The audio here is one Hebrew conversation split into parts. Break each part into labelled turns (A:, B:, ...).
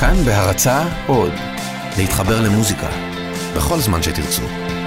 A: כאן בהרצה עוד, להתחבר למוזיקה, בכל זמן שתרצו.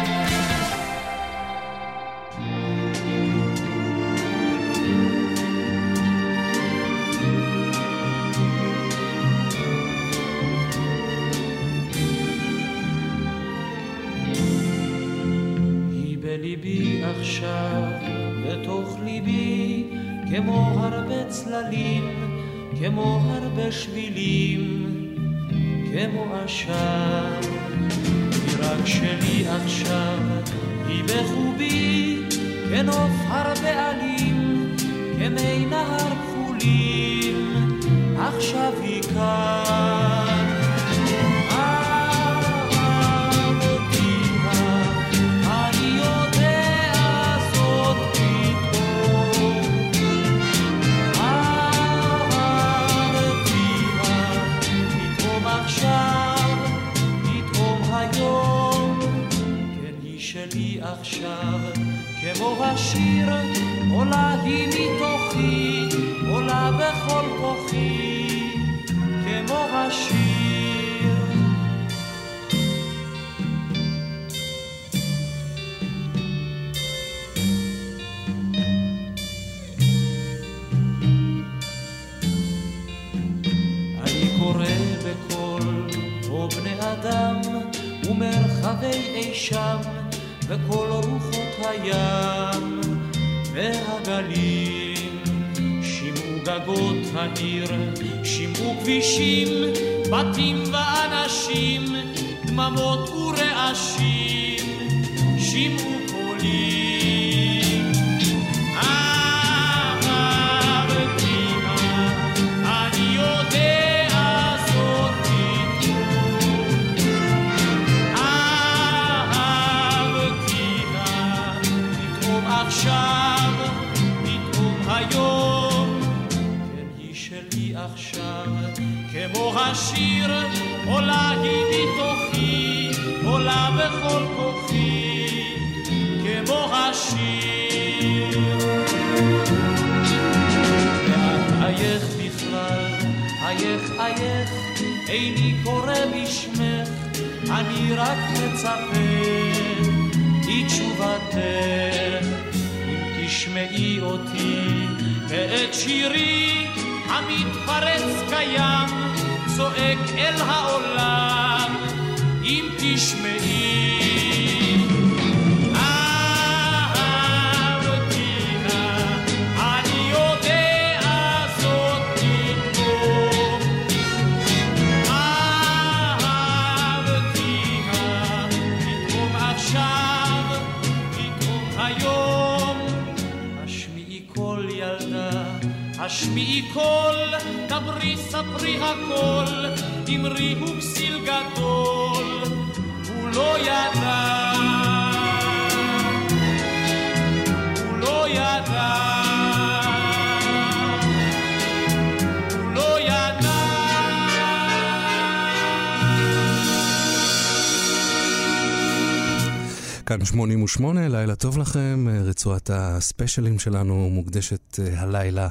B: 88, לילה טוב לכם. רצועת הספיישלים שלנו מוקדשת אה, הלילה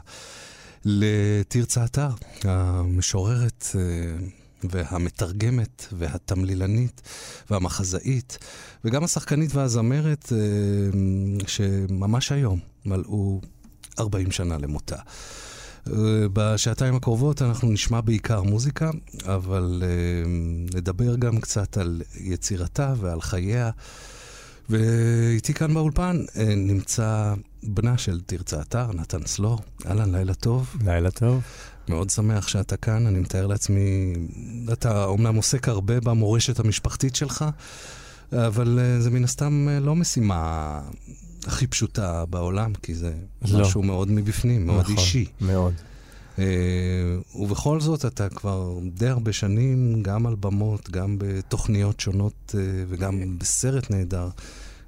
B: לתרצה אתר, המשוררת אה, והמתרגמת והתמלילנית והמחזאית, וגם השחקנית והזמרת, אה, שממש היום מלאו 40 שנה למותה. בשעתיים הקרובות אנחנו נשמע בעיקר מוזיקה, אבל נדבר גם קצת על יצירתה ועל חייה. ואיתי כאן באולפן אה, נמצא בנה של תרצה אתר, נתן סלור. אהלן, לילה טוב.
C: לילה טוב.
B: מאוד שמח שאתה כאן, אני מתאר לעצמי, אתה אומנם עוסק הרבה במורשת המשפחתית שלך, אבל אה, זה מן הסתם אה, לא משימה הכי פשוטה בעולם, כי זה
C: לא.
B: משהו מאוד מבפנים, מאוד
C: נכון,
B: אישי.
C: מאוד.
B: אה, ובכל זאת, אתה כבר די הרבה שנים, גם על במות, גם בתוכניות שונות אה, וגם בסרט נהדר,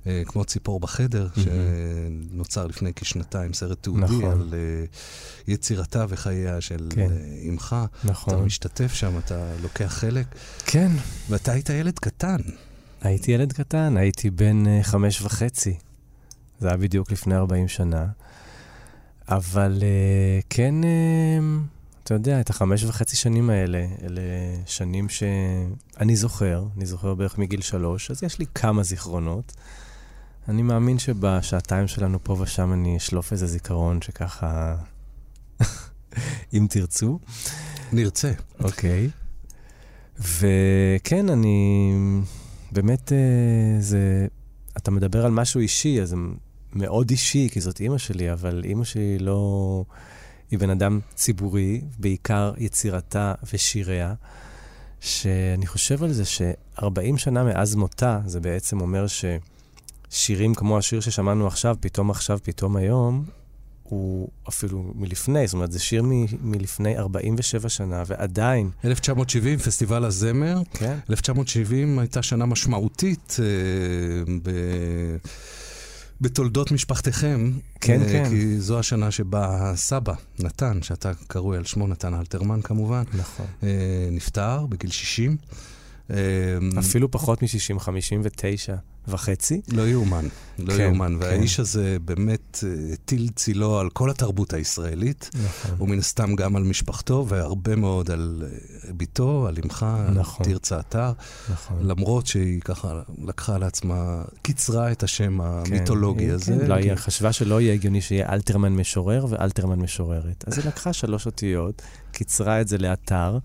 B: אה, כמו ציפור בחדר, שנוצר לפני כשנתיים, סרט תיעודי
C: נכון.
B: על אה, יצירתה וחייה של
C: כן.
B: אה, אמך. אתה
C: נכון.
B: משתתף שם, אתה לוקח חלק,
C: כן,
B: ואתה היית ילד קטן.
C: הייתי ילד קטן, הייתי בן אה, חמש וחצי. זה היה בדיוק לפני 40 שנה. אבל אה, כן, אה, אתה יודע, את החמש וחצי שנים האלה, אלה שנים שאני זוכר, אני זוכר בערך מגיל שלוש, אז יש לי כמה זיכרונות. אני מאמין שבשעתיים שלנו פה ושם אני אשלוף איזה זיכרון שככה, אם תרצו.
B: נרצה.
C: אוקיי. וכן, אני... באמת, אה, זה... אתה מדבר על משהו אישי, אז מאוד אישי, כי זאת אימא שלי, אבל אימא שלי לא... היא בן אדם ציבורי, בעיקר יצירתה ושיריה, שאני חושב על זה ש-40 שנה מאז מותה, זה בעצם אומר ששירים כמו השיר ששמענו עכשיו, פתאום עכשיו, פתאום היום, הוא אפילו מלפני, זאת אומרת, זה שיר מ- מלפני 47 שנה, ועדיין...
B: 1970, פסטיבל הזמר.
C: כן.
B: 1970 הייתה שנה משמעותית אה, ב... בתולדות משפחתכם.
C: כן,
B: אה,
C: כן.
B: כי זו השנה שבה הסבא, נתן, שאתה קרוי על שמו נתן אלתרמן כמובן,
C: נכון.
B: אה, נפטר בגיל 60. אה,
C: אפילו פחות מ-60, 59 וחצי.
B: לא יאומן, לא
C: כן,
B: יאומן.
C: כן.
B: והאיש הזה באמת אה, הטיל צילו על כל התרבות הישראלית,
C: נכון.
B: ומן הסתם גם על משפחתו, והרבה מאוד על אה, בתו, על אמך,
C: נכון.
B: תרצה אתר.
C: נכון.
B: למרות שהיא ככה לקחה על עצמה, קיצרה את השם המיתולוגי
C: כן,
B: הזה.
C: כן, לא, היא חשבה שלא יהיה הגיוני שיהיה אלתרמן משורר ואלתרמן משוררת. אז היא לקחה שלוש אותיות, קיצרה את זה לאתר,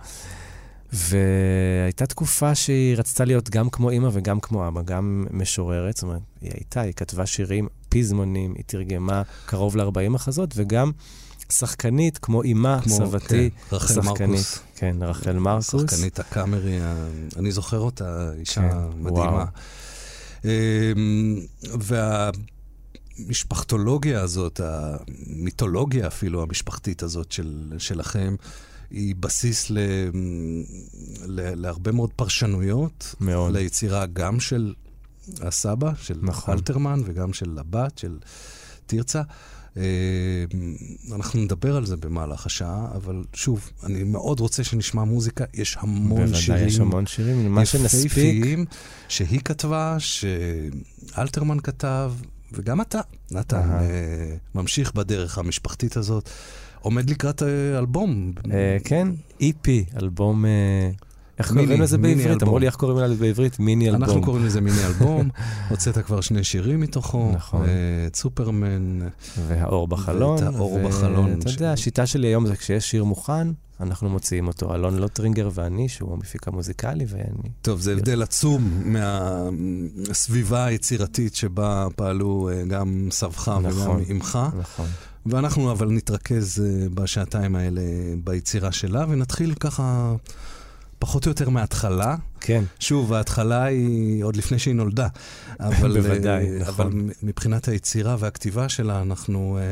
C: והייתה תקופה שהיא רצתה להיות גם כמו אימא וגם כמו אבא, גם משוררת, זאת אומרת, היא הייתה, היא כתבה שירים, פזמונים, היא תרגמה קרוב ל-40 מחזות, וגם שחקנית כמו אימה,
B: כמו,
C: סבתי,
B: כן, רחל
C: שחקנית.
B: מרקוס.
C: כן, רחל מרקוס.
B: שחקנית הקאמרי, ה- אני זוכר אותה, אישה
C: כן,
B: מדהימה. אמ, והמשפחתולוגיה הזאת, המיתולוגיה אפילו המשפחתית הזאת של, שלכם, היא בסיס ל, ל, להרבה מאוד פרשנויות.
C: מאוד.
B: ליצירה גם של הסבא, של
C: נכון.
B: אלתרמן, וגם של הבת, של תרצה. אה, אנחנו נדבר על זה במהלך השעה, אבל שוב, אני מאוד רוצה שנשמע מוזיקה. יש המון
C: בוודאי,
B: שירים
C: יש המון שירים, מה שנספיק.
B: שהיא כתבה, שאלתרמן כתב, וגם אתה, נתן. אה, ממשיך בדרך המשפחתית הזאת. עומד לקראת אה, אלבום.
C: אה, כן, EP, אלבום... אה, איך קוראים לזה בעברית? אמרו לי איך קוראים לזה בעברית? מיני אלבום.
B: אנחנו קוראים לזה מיני אלבום, הוצאת כבר שני שירים מתוכו,
C: נכון.
B: את סופרמן,
C: והאור בחלון.
B: ואת האור בחלון
C: אתה יודע, השיטה שלי היום זה כשיש שיר מוכן, אנחנו מוציאים אותו. אלון לוטרינגר ואני, שהוא המפיק המוזיקלי, ואני...
B: טוב, זה הבדל עצום מהסביבה היצירתית שבה פעלו גם סבא וגם
C: נכון.
B: אמך,
C: נכון.
B: ואנחנו אבל נתרכז אה, בשעתיים האלה ביצירה שלה, ונתחיל ככה פחות או יותר מההתחלה.
C: כן,
B: שוב, ההתחלה היא עוד לפני שהיא נולדה. אבל,
C: בוודאי,
B: אה,
C: נכון.
B: אבל מבחינת היצירה והכתיבה שלה, אנחנו... אה,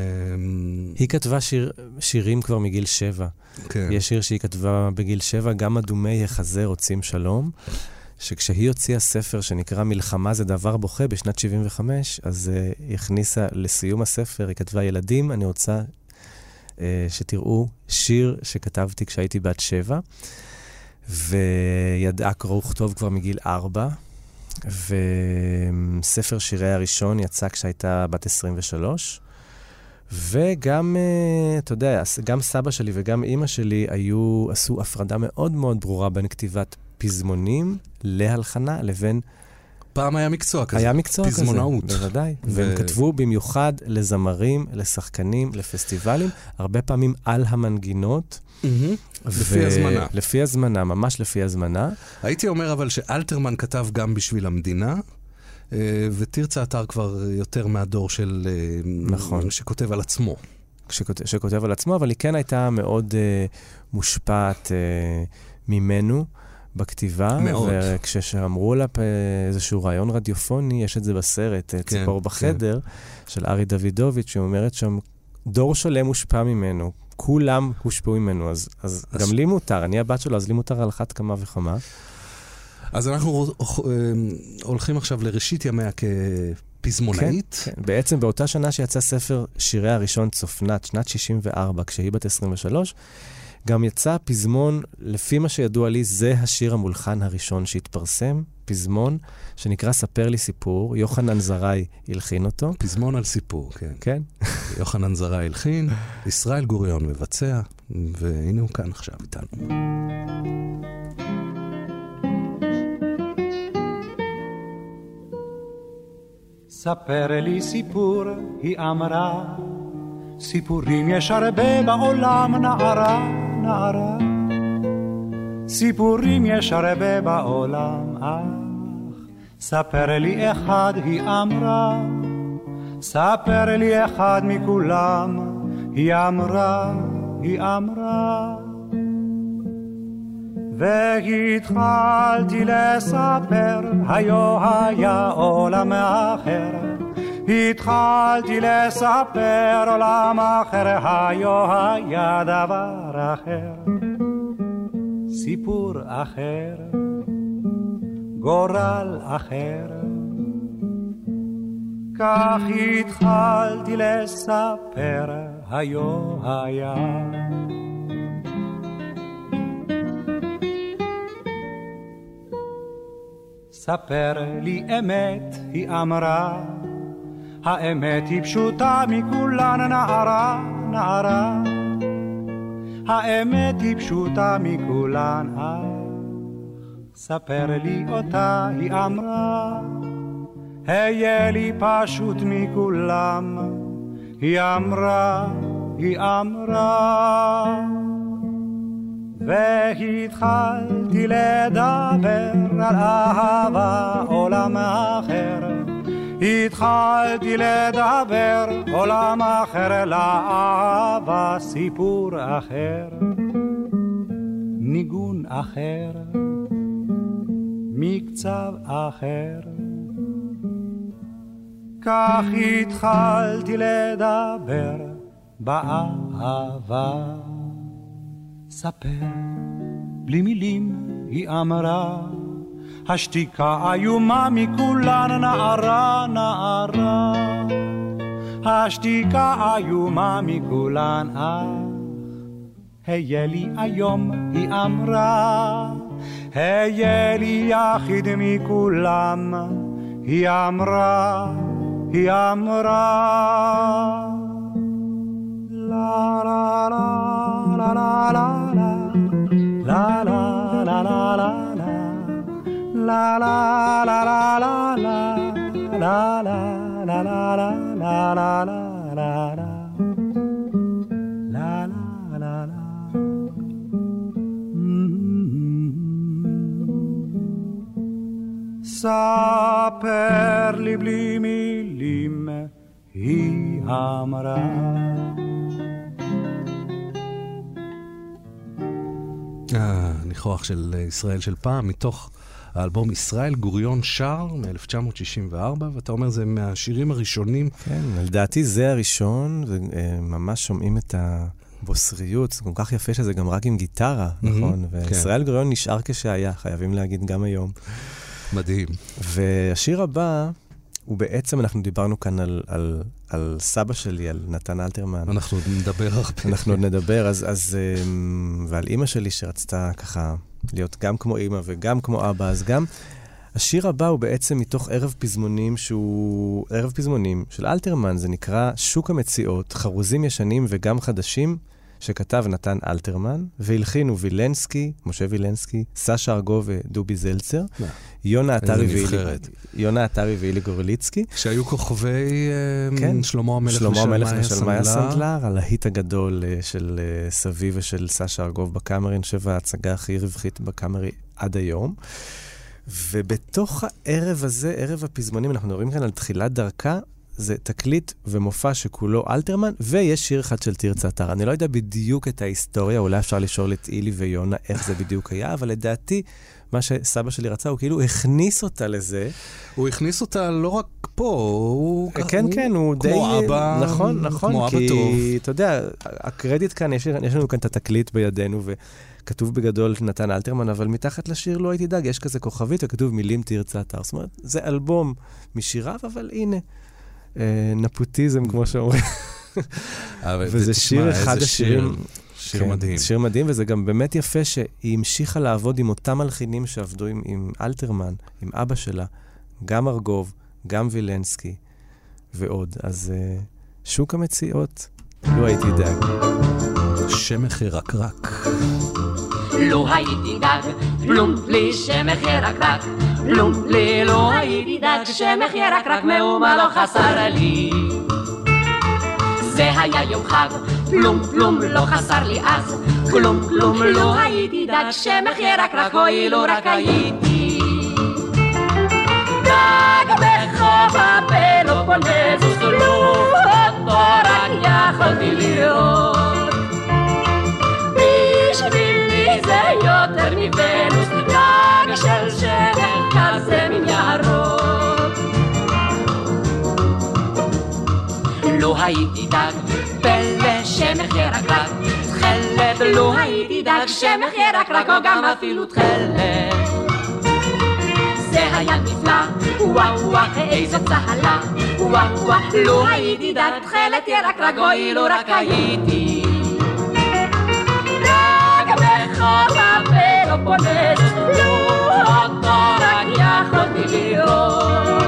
C: היא כתבה שיר, שירים כבר מגיל שבע.
B: כן.
C: יש שיר שהיא כתבה בגיל שבע, גם אדומי החזה רוצים שלום, שכשהיא הוציאה ספר שנקרא מלחמה זה דבר בוכה בשנת 75, אז uh, היא הכניסה לסיום הספר, היא כתבה, ילדים, אני רוצה uh, שתראו שיר שכתבתי כשהייתי בת שבע, וידעה קרוא וכתוב כבר מגיל ארבע, וספר שירי הראשון יצא כשהייתה בת 23. וגם, אה, אתה יודע, גם סבא שלי וגם אימא שלי היו, עשו הפרדה מאוד מאוד ברורה בין כתיבת פזמונים להלחנה לבין...
B: פעם היה מקצוע כזה.
C: היה מקצוע כזה.
B: פזמונאות.
C: בוודאי.
B: ו-
C: והם כתבו במיוחד לזמרים, לשחקנים, לפסטיבלים, הרבה פעמים על המנגינות.
B: מהמם. לפי הזמנה.
C: לפי הזמנה, ממש לפי הזמנה.
B: הייתי אומר אבל שאלתרמן כתב גם בשביל המדינה, אה, ותרצה אתר כבר יותר מהדור של... אה,
C: נכון.
B: שכותב על עצמו.
C: שכותב, שכותב על עצמו, אבל היא כן הייתה מאוד uh, מושפעת uh, ממנו בכתיבה.
B: מאוד.
C: וכשאמרו לה איזשהו רעיון רדיופוני, יש את זה בסרט, כן,
B: כן,
C: ציפור בחדר, של ארי דוידוביץ', היא אומרת שם, דור שלם מושפע ממנו. כולם הושפעו ממנו, אז, אז,
B: אז-
C: גם לי מותר, אני הבת שלו, אז לי מותר על אחת כמה וכמה.
B: אז אנחנו אה, הולכים עכשיו לראשית ימיה כפזמונאית.
C: כן, בעצם באותה שנה שיצא ספר שירי הראשון צופנת, שנת 64, כשהיא בת 23, גם יצא פזמון, לפי מה שידוע לי, זה השיר המולחן הראשון שהתפרסם, פזמון שנקרא ספר לי סיפור, יוחנן זרעי הלחין אותו.
B: פזמון על סיפור, כן.
C: כן?
B: יוחנן זרעי הלחין, ישראל גוריון מבצע, והנה הוא כאן עכשיו איתנו.
D: ספר לי סיפור, היא אמרה, סיפורים יש הרבה בעולם, נערה, נערה. סיפורים יש הרבה בעולם, אך ספר לי אחד, היא אמרה, ספר לי אחד מכולם, היא אמרה, היא אמרה. והתחלתי לספר, היו היה עולם אחר. התחלתי לספר עולם אחר, היו היה דבר אחר. סיפור אחר, גורל אחר. כך התחלתי לספר, היו היה. ספר לי אמת, היא אמרה, האמת היא פשוטה מכולן, נערה, נערה. האמת היא פשוטה מכולן, אך ספר לי אותה, היא אמרה, היה לי פשוט מכולם, היא אמרה, היא אמרה. והתחלתי לדבר על אהבה עולם אחר. התחלתי לדבר עולם אחר, לאהבה סיפור אחר, ניגון אחר, מקצב אחר. כך התחלתי לדבר באהבה. ספר, בלי מילים היא אמרה, השתיקה איומה מכולן נערה נערה. השתיקה איומה מכולן אך, היה לי היום היא אמרה, היה לי יחיד מכולם, היא אמרה, היא אמרה. la la la la la la la la la la la la la la la la la la la la la la la la la la. ספר לי בלי מילים, היא אמרה.
B: הניחוח של ישראל של פעם, מתוך האלבום ישראל גוריון שר מ-1964, ואתה אומר זה מהשירים הראשונים.
C: כן, לדעתי זה הראשון, וממש שומעים את הבוסריות, זה כל כך יפה שזה גם רק עם גיטרה, נכון? וישראל כן. גוריון נשאר כשהיה, חייבים להגיד גם היום.
B: מדהים.
C: והשיר הבא... הוא בעצם, אנחנו דיברנו כאן על, על, על סבא שלי, על נתן אלתרמן.
B: אנחנו עוד נדבר הרבה.
C: אנחנו עוד נדבר, אז, אז, אמ, ועל אימא שלי שרצתה ככה להיות גם כמו אימא וגם כמו אבא, אז גם השיר הבא הוא בעצם מתוך ערב פזמונים שהוא ערב פזמונים של אלתרמן, זה נקרא שוק המציאות, חרוזים ישנים וגם חדשים. שכתב נתן אלתרמן, והלחינו וילנסקי, משה וילנסקי, סשה ארגו ודובי זלצר, יונה עטרי ואילי גורליצקי.
B: שהיו כוכבי אה, כן, שלמה המלך
C: שלמה המלך ושלמיה סנדלר, הלהיט הגדול אה, של אה, סבי ושל סשה ארגוב בקאמרי, אני חושב ההצגה הכי רווחית בקאמרי עד היום. ובתוך הערב הזה, ערב הפזמונים, אנחנו מדברים כאן על תחילת דרכה, זה תקליט ומופע שכולו אלתרמן, ויש שיר אחד של תרצה אתר. אני לא יודע בדיוק את ההיסטוריה, אולי אפשר לשאול את אילי ויונה איך זה בדיוק היה, אבל לדעתי, מה שסבא שלי רצה, הוא כאילו הכניס אותה לזה.
B: הוא הכניס אותה לא רק פה, הוא...
C: כן, הוא, כן, הוא די...
B: כמו אבא,
C: נכון, נכון,
B: כמו
C: כי,
B: אבא טוב.
C: אתה יודע, הקרדיט כאן, יש, יש לנו כאן את התקליט בידינו, וכתוב בגדול נתן אלתרמן, אבל מתחת לשיר לא הייתי דאג, יש כזה כוכבית וכתוב מילים תרצה אתר. זאת אומרת, זה אלבום משיריו, אבל הנה. נפוטיזם, כמו שאומרים. וזה שיר אחד השירים...
B: שיר
C: כן,
B: מדהים.
C: שיר מדהים, וזה גם באמת יפה שהיא המשיכה לעבוד עם אותם מלחינים שעבדו עם, עם אלתרמן, עם אבא שלה, גם ארגוב, גם וילנסקי ועוד. אז uh, שוק המציאות, לו הייתי דאג.
B: שמך ירקרק.
E: לו הייתי דג, פלום לי שמך ירקרק, פלום לי לא הייתי דג, שמך ירקרק מאומה לא חסר לי. זה היה יום חג, פלום פלום לא חסר לי אז, כלום כלום לא הייתי דג, שמך ירקרק, אוי לו רק הייתי. דג בחוף הפלופונזוס, לו אותו רק יכולתי לראות. בשבילי זה יותר מוונוס, דג של מן ירוק. לא הייתי דג, פלא שמך ירקרק, תכלת לא הייתי דג, שמך ירקרק, או גם אפילו תכלת. זה היה נפלא, וואו וואו, איזו צהלה, וואו וואו, לא הייתי דג, תכלת ירקרק, אוי לו רק הייתי. רק בחוף הפלופונזוס, לו אותו רק יכולתי לראות.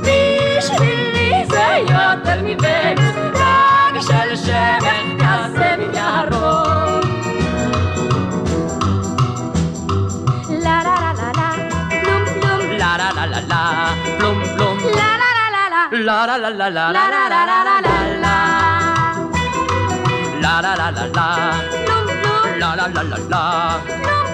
E: בשבילי זה יותר מוונוס, רק של שמן כזה מן ירוק. לה לה לה לה לה, פלום פלום, לה לה לה לה לה, פלום פלום, לה לה לה לה לה לה לה. La la la la la, lum lum, la la la la la, lum lum, la la la la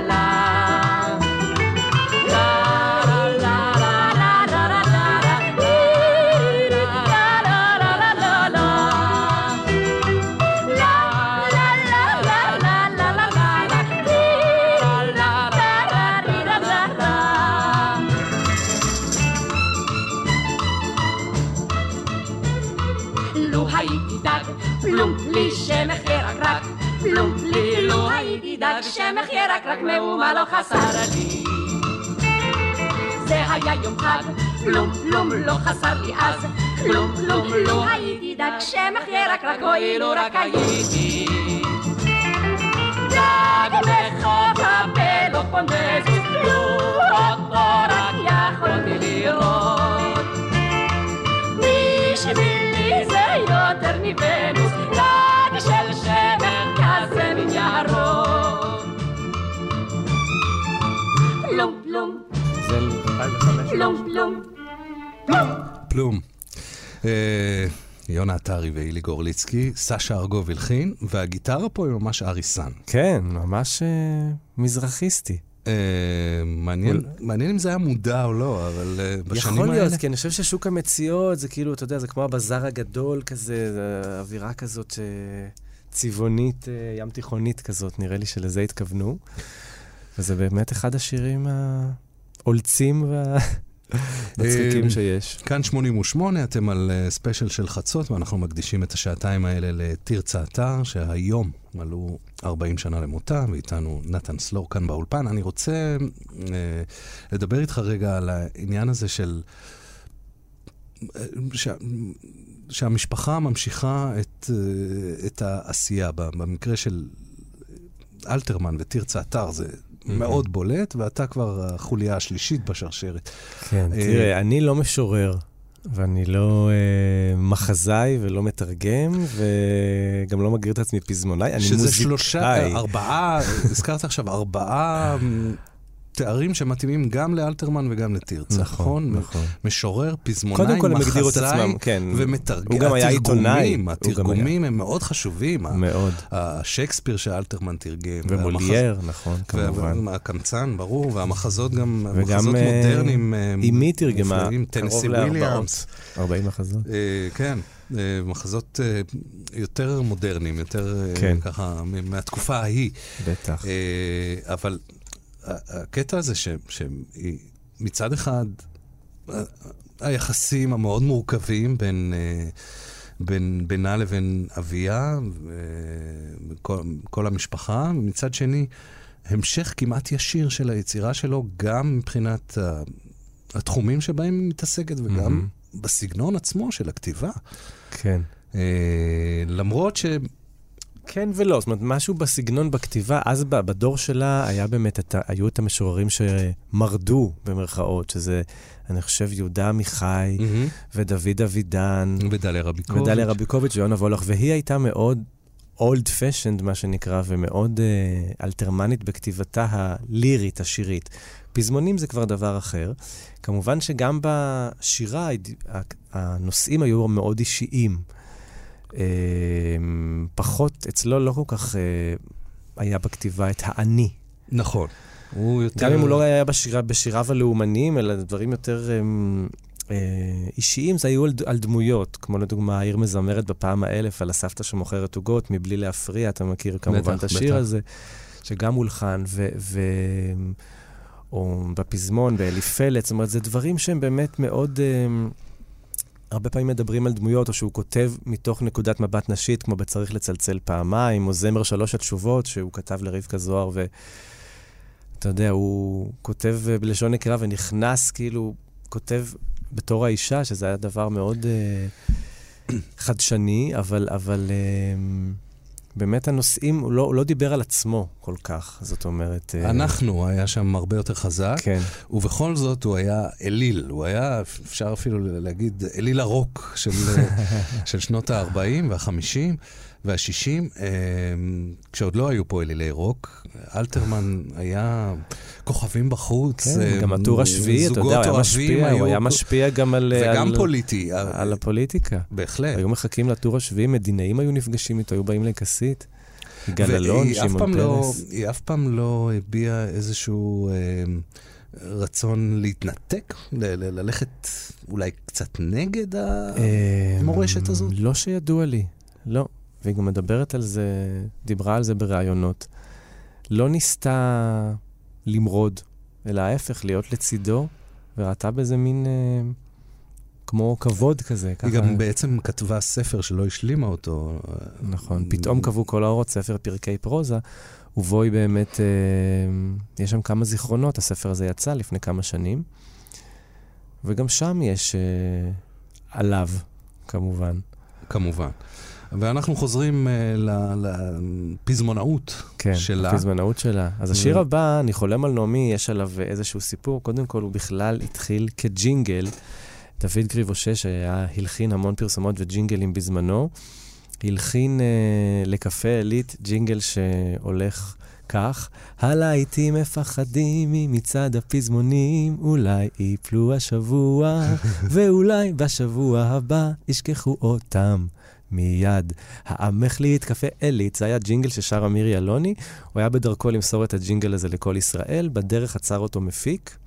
E: הייתי דג, שמך ירקרק, מאומה לא חסר לי. זה היה יום חג, פלום פלום לא חסר לי אז, כלום כלום לא הייתי דג, שמך ירקרק, אוי לו רק הייתי. דג בחוף הפלופונזוס, לו אותו רק יכולתי לראות. בשבילי זה יותר מוונוס, דג של שמן כזה מן ירוק. פלום
C: זה 2005.
E: פלום פלום.
B: פלום. יונה עטרי ואילי גורליצקי, סשה ארגוב הלחין, והגיטרה פה היא ממש ארי סאן.
C: כן, ממש אה, מזרחיסטי.
B: אה, מעניין, מעניין אם זה היה מודע או לא, אבל אה, בשנים
C: יכול
B: האלה...
C: להיות, כי אני חושב ששוק המציאות זה כאילו, אתה יודע, זה כמו הבזאר הגדול כזה, זה אווירה כזאת צבעונית, ים תיכונית כזאת, נראה לי שלזה התכוונו. וזה באמת אחד השירים העולצים והמצחיקים
B: אה,
C: שיש.
B: כאן 88, אתם על אה, ספיישל של חצות, ואנחנו מקדישים את השעתיים האלה לתרצה אתר, שהיום מלאו 40 שנה למותה, ואיתנו נתן סלור כאן באולפן. אני רוצה אה, לדבר איתך רגע על העניין הזה של... אה, ש... שהמשפחה ממשיכה את, את העשייה. במקרה של אלתרמן ותרצה אתר זה מאוד בולט, ואתה כבר החוליה השלישית בשרשרת.
C: כן,
B: אה,
C: תראה, אני לא משורר, ואני לא אה, מחזאי ולא מתרגם, וגם לא מגדיר את עצמי פזמונאי, אני
B: שזה
C: מוזיקאי.
B: שלושה, ארבעה, הזכרת עכשיו ארבעה תארים שמתאימים גם לאלתרמן וגם לתרצה, נכון?
C: נכון, נכון.
B: משורר, פזמונאי,
C: קודם כל הם הגדירו את עצמם, כן.
B: ומתרגם.
C: הוא גם היה עיתונאי.
B: התרגומים, הם מאוד חשובים.
C: מאוד.
B: השייקספיר שאלתרמן תרגם.
C: ומולייר, נכון, כמובן.
B: והקמצן, ברור, והמחזות גם,
C: וגם
B: מחזות
C: אה,
B: מודרניים. אה,
C: אמי תרגמה קרוב
B: טנסי
C: לארבעות.
B: וויליאמס.
C: 40 מחזות.
B: אה, כן, אה, מחזות אה, יותר מודרניים, יותר אה,
C: כן.
B: ככה מהתקופה ההיא.
C: בטח.
B: אה, אבל הקטע הזה ש- שמצד אחד היחסים המאוד מורכבים בין... אה, בין, בינה לבין אביה וכל כל המשפחה, ומצד שני, המשך כמעט ישיר של היצירה שלו, גם מבחינת התחומים שבהם היא מתעסקת וגם בסגנון עצמו של הכתיבה.
C: כן.
B: אה, למרות ש...
C: כן ולא, זאת אומרת, משהו בסגנון, בכתיבה, אז בדור שלה היה באמת, את, היו את המשוררים שמרדו, במרכאות, שזה, אני חושב, יהודה עמיחי ודוד אבידן,
B: ודליה רביקוביץ'.
C: ודליה רביקוביץ' ויונה וולך, והיא הייתה מאוד אולד פשנד, מה שנקרא, ומאוד uh, אלתרמנית בכתיבתה הלירית, השירית. פזמונים זה כבר דבר אחר. כמובן שגם בשירה הנושאים היו מאוד אישיים. Uh, פחות, אצלו לא כל כך uh, היה בכתיבה את האני.
B: נכון. הוא יותר...
C: גם אם הוא לא היה בשירה, בשיריו הלאומניים, אלא דברים יותר um, אה, אישיים, זה היו על, על דמויות, כמו לדוגמה, העיר מזמרת בפעם האלף על הסבתא שמוכרת עוגות, מבלי להפריע, אתה מכיר כמובן
B: בטח,
C: את השיר
B: בטח.
C: הזה, שגם הולחן, ו... ו או בפזמון, באליפלת, זאת אומרת, זה דברים שהם באמת מאוד... אה, הרבה פעמים מדברים על דמויות, או שהוא כותב מתוך נקודת מבט נשית, כמו בצריך לצלצל פעמיים, או זמר שלוש התשובות, שהוא כתב לרבקה זוהר, ו... אתה יודע, הוא כותב אה, בלשון נקרה ונכנס, כאילו, כותב בתור האישה, שזה היה דבר מאוד uh, חדשני, אבל, אבל uh, באמת הנושאים, הוא לא, הוא לא דיבר על עצמו כל כך, זאת אומרת... uh,
B: אנחנו היה שם הרבה יותר חזק,
C: כן,
B: ובכל זאת הוא היה אליל, הוא היה, אפשר אפילו להגיד, אליל הרוק של, של שנות ה-40 וה-50 וה-60, כשעוד לא היו פה אלילי רוק. אלתרמן היה כוכבים בחוץ,
C: כן,
B: אה,
C: גם הטור השביעי, אתה יודע, הוא היה משפיע, הוא היה משפיע גם על...
B: וגם
C: על,
B: פוליטי.
C: על הפוליטיקה.
B: בהחלט.
C: היו מחכים לטור השביעי, מדינאים היו נפגשים איתו, היו באים לכסית. יגאל אלון, שמעון
B: לא-
C: פרס.
B: היא אף פעם לא הביעה איזשהו אה, רצון להתנתק, ל- ל- ללכת אולי קצת נגד. המורשת
C: אמ,
B: הזאת?
C: לא שידוע לי, לא. והיא גם מדברת על זה, דיברה על זה בראיונות. לא ניסתה למרוד, אלא ההפך, להיות לצידו, וראתה בזה מין אה, כמו כבוד כזה. ככה,
B: היא גם בעצם כתבה ספר שלא השלימה אותו.
C: נכון, פתאום קבעו כל האורות ספר פרקי פרוזה, ובו היא באמת, אה, יש שם כמה זיכרונות, הספר הזה יצא לפני כמה שנים, וגם שם יש אה, עליו, כמובן.
B: כמובן. ואנחנו חוזרים אה, ל- לפזמונאות
C: כן,
B: שלה.
C: הפזמנאות שלה. אז השיר הבא, אני חולם על נעמי, יש עליו איזשהו סיפור. קודם כל, הוא בכלל התחיל כג'ינגל. דוד גריבושה, שהיה הלחין המון פרסומות וג'ינגלים בזמנו, הלחין אה, לקפה עילית ג'ינגל שהולך כך: הלהיטים מפחדים ממצעד הפזמונים, אולי ייפלו השבוע, ואולי בשבוע הבא ישכחו אותם. מיד. העמך לי את קפה עילית, זה היה ג'ינגל ששר אמיר ילוני, הוא היה בדרכו למסור את הג'ינגל הזה לכל ישראל, בדרך עצר אותו מפיק,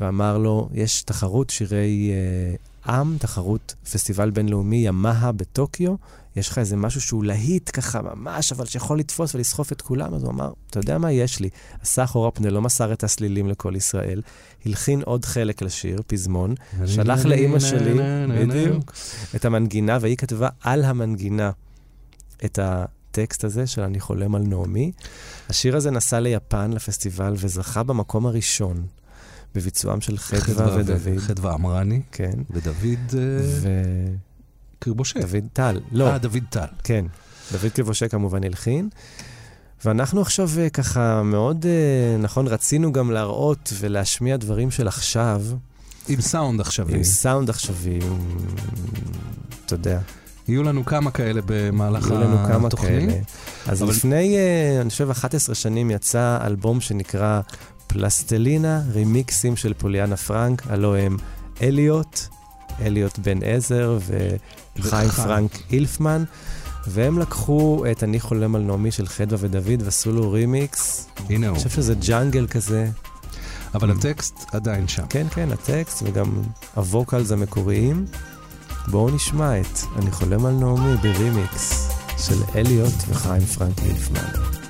C: ואמר לו, יש תחרות שירי אה, עם, תחרות פסטיבל בינלאומי ימאה בטוקיו, יש לך איזה משהו שהוא להיט ככה ממש, אבל שיכול לתפוס ולסחוף את כולם, אז הוא אמר, אתה יודע מה יש לי? עשה אחורה פנה, לא מסר את הסלילים לכל ישראל, הלחין עוד חלק לשיר, פזמון, שלח לאימא שלי, בדיוק, את המנגינה, והיא כתבה על המנגינה את הטקסט הזה של אני חולם על נעמי. השיר הזה נסע ליפן, לפסטיבל, וזכה במקום הראשון בביצועם של חדווה ודוד.
B: חדווה אמרני
C: כן.
B: ודוד אה, קרבושה.
C: ודוד טל. לא,
B: אה, דוד טל.
C: כן. דוד כבושה כמובן הלחין. ואנחנו עכשיו אה, ככה מאוד, אה, נכון, רצינו גם להראות ולהשמיע דברים של עכשיו,
B: עם סאונד עכשווי.
C: עם סאונד עכשווי, אתה יודע.
B: יהיו לנו כמה כאלה במהלך
C: היו לנו כמה
B: התוכנית.
C: כאלה. אז
B: אבל-
C: לפני, אה, אני חושב, 11 שנים יצא אלבום שנקרא פלסטלינה, רימיקסים של פוליאנה פרנק, הלוא הם אליוט, אליוט בן עזר וחיים. פרנק אילפמן, והם לקחו את אני חולם על נעמי של חדווה ודוד ועשו לו רימיקס.
B: הנה הוא.
C: אני חושב שזה ג'אנגל כזה.
B: אבל הטקסט עדיין שם.
C: כן, כן, הטקסט וגם הווקלס המקוריים. בואו נשמע את אני חולם על נעמי ברימיקס של אליוט וחיים פרנק אילפמן.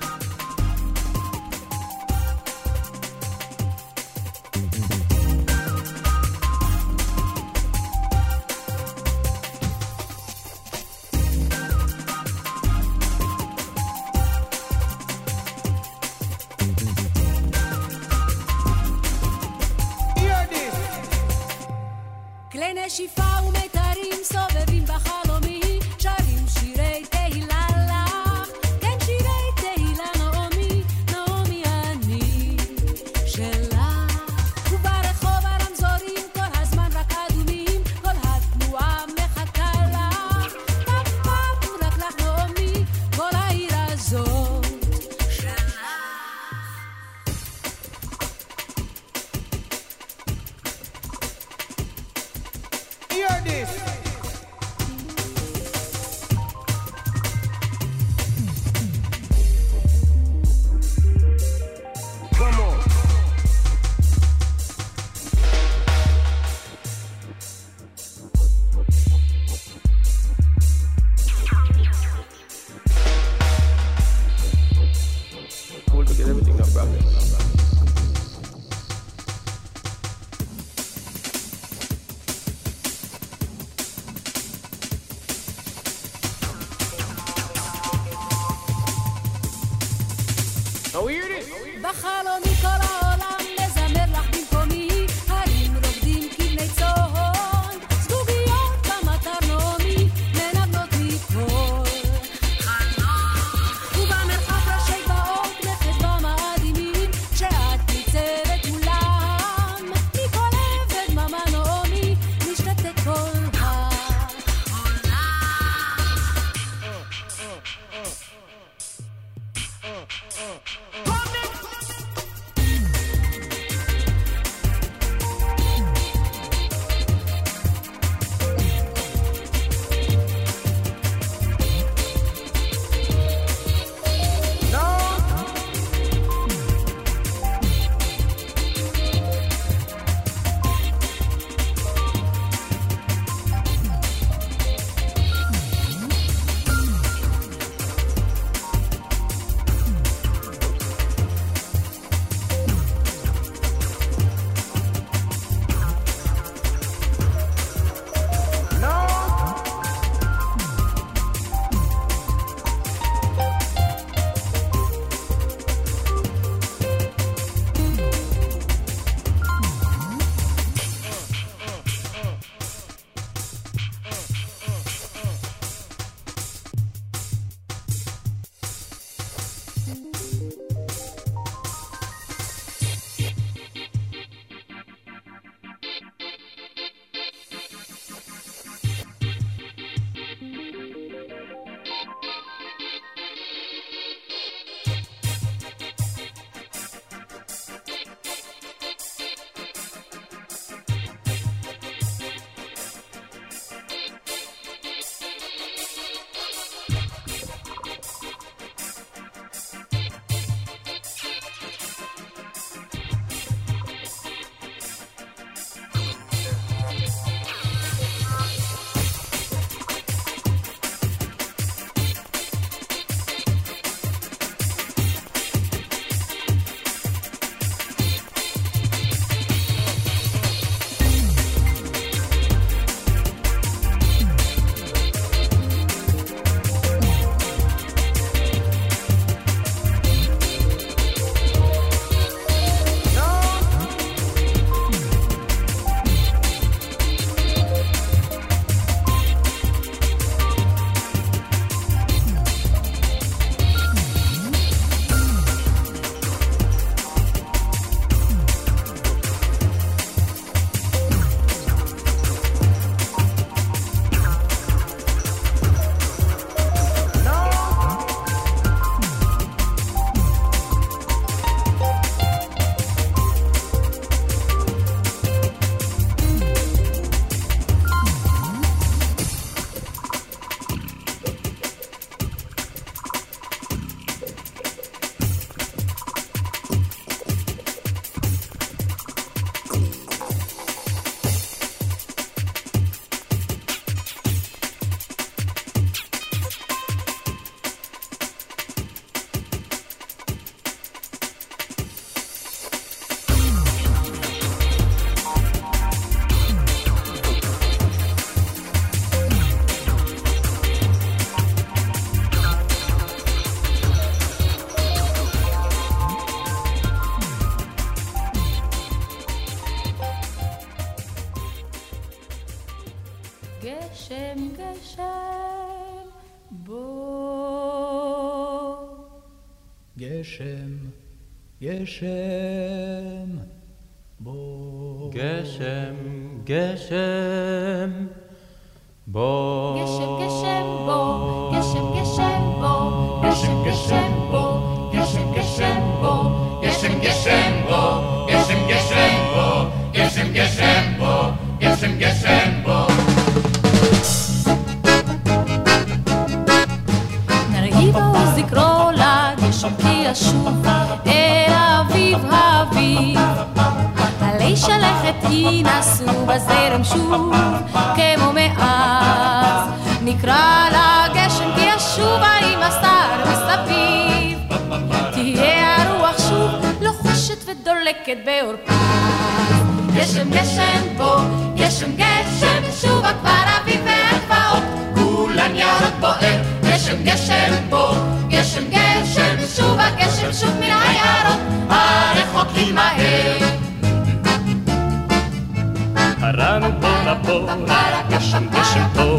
F: גשם, בוא.
G: גשם, גשם,
H: שוב כמו מאז. נקרא לגשם כי ישובה עם הסתר מסביב. תהיה הרוח שוב לוחשת ודולקת בעורפה גשם גשם פה גשם גשם שובה כבר אביב והגבעות. כולן ירוק בוער גשם גשם פה גשם גשם שובה גשם שוב מן היערות. הרחוקים מהר
G: הרנו בונה בונה, גשם גשם פה,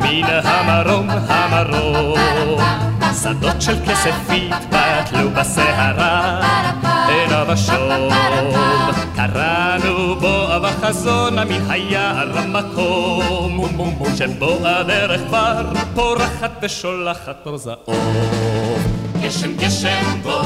G: מן המרום המרום. שדות של כסף התפתלו בסערה, עינה ושום. קראנו בו בחזונה מן היער המקום, שבו הדרך כבר פורחת ושולחת אור זעום.
H: גשם גשם בוא,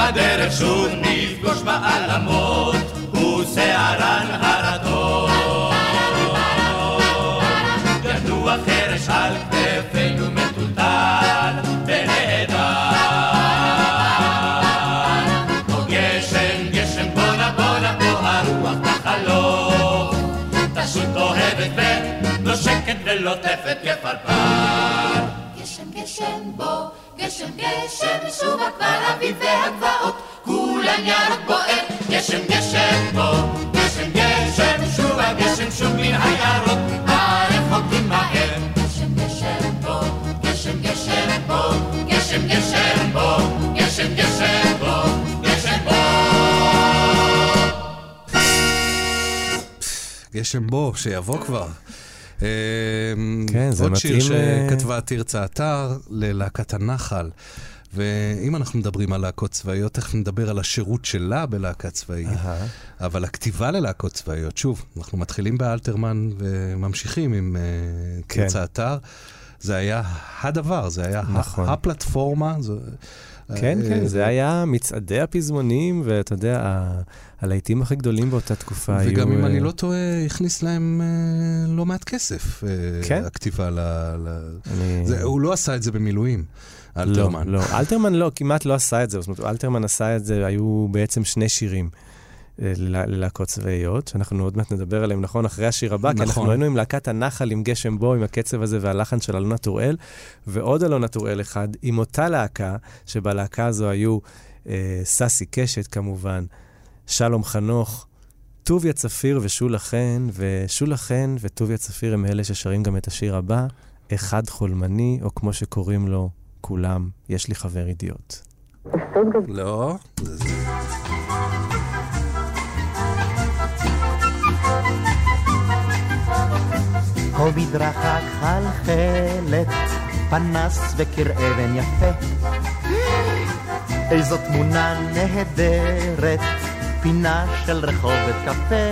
I: הדרך שוב נפגוש בעלמות, ושערן הרטון. ינוע חרש על כתפינו מטולטל ונהדר. או גשם, גשם בונה בונה פה הרוח תחלוף. תשוט אוהבת ונושקת ולוטפת כפרפר.
H: גשם גשם בוא, גשם גשם שובה כבר אביב והגבעות כולן ירוק בוער
I: גשם גשם בוא, גשם גשם שובה גשם שוב מן היערות הרחוקים מהר.
H: גשם גשם בוא,
I: גשם גשם בוא, גשם גשם בוא, גשם גשם בוא, גשם בוא.
B: גשם בו, שיבוא כבר. אה,
C: כן, זה
B: עוד שיר
C: מתאים, אה,
B: שכתבה תרצה אתר ללהקת הנחל. ואם אנחנו מדברים על להקות צבאיות, תכף נדבר על השירות שלה בלהקה צבאית. אבל הכתיבה ללהקות צבאיות, שוב, אנחנו מתחילים באלתרמן וממשיכים עם אה,
C: כן.
B: תרצה אתר. זה היה הדבר, זה היה
C: נכון.
B: הפלטפורמה. זו,
C: כן,
B: אה,
C: כן, זה היה מצעדי הפזמונים, ואתה יודע, הלהיטים הכי גדולים באותה תקופה היו...
B: וגם אם
C: אה,
B: אני לא טועה, הכניס להם אה, לא מעט כסף, אה,
C: כן?
B: הכתיבה ל... ל...
C: אני-
B: זה, הוא לא עשה את זה במילואים, אלתרמן.
C: לא, לא, אלתרמן לא, כמעט לא עשה את זה. זאת אומרת, אלתרמן עשה את זה, היו בעצם שני שירים. ללה- ללהקות צבאיות, שאנחנו עוד מעט נדבר עליהם, נכון? אחרי השיר הבא, כי אנחנו
B: נכון.
C: היינו עם להקת הנחל עם גשם בו, עם הקצב הזה והלחן של אלונה טוראל, ועוד אלונה טוראל אחד, עם אותה להקה, שבלהקה הזו היו אה, ססי קשת כמובן, שלום חנוך, טוביה צפיר ושולה חן, ושולה חן וטוביה צפיר הם אלה ששרים גם את השיר הבא, אחד חולמני, או כמו שקוראים לו כולם, יש לי חבר אידיוט.
B: לא,
J: הו מדרכה כחלחלת, פנס וקיר אבן יפה. איזו תמונה נהדרת, פינה של רחובת קפה.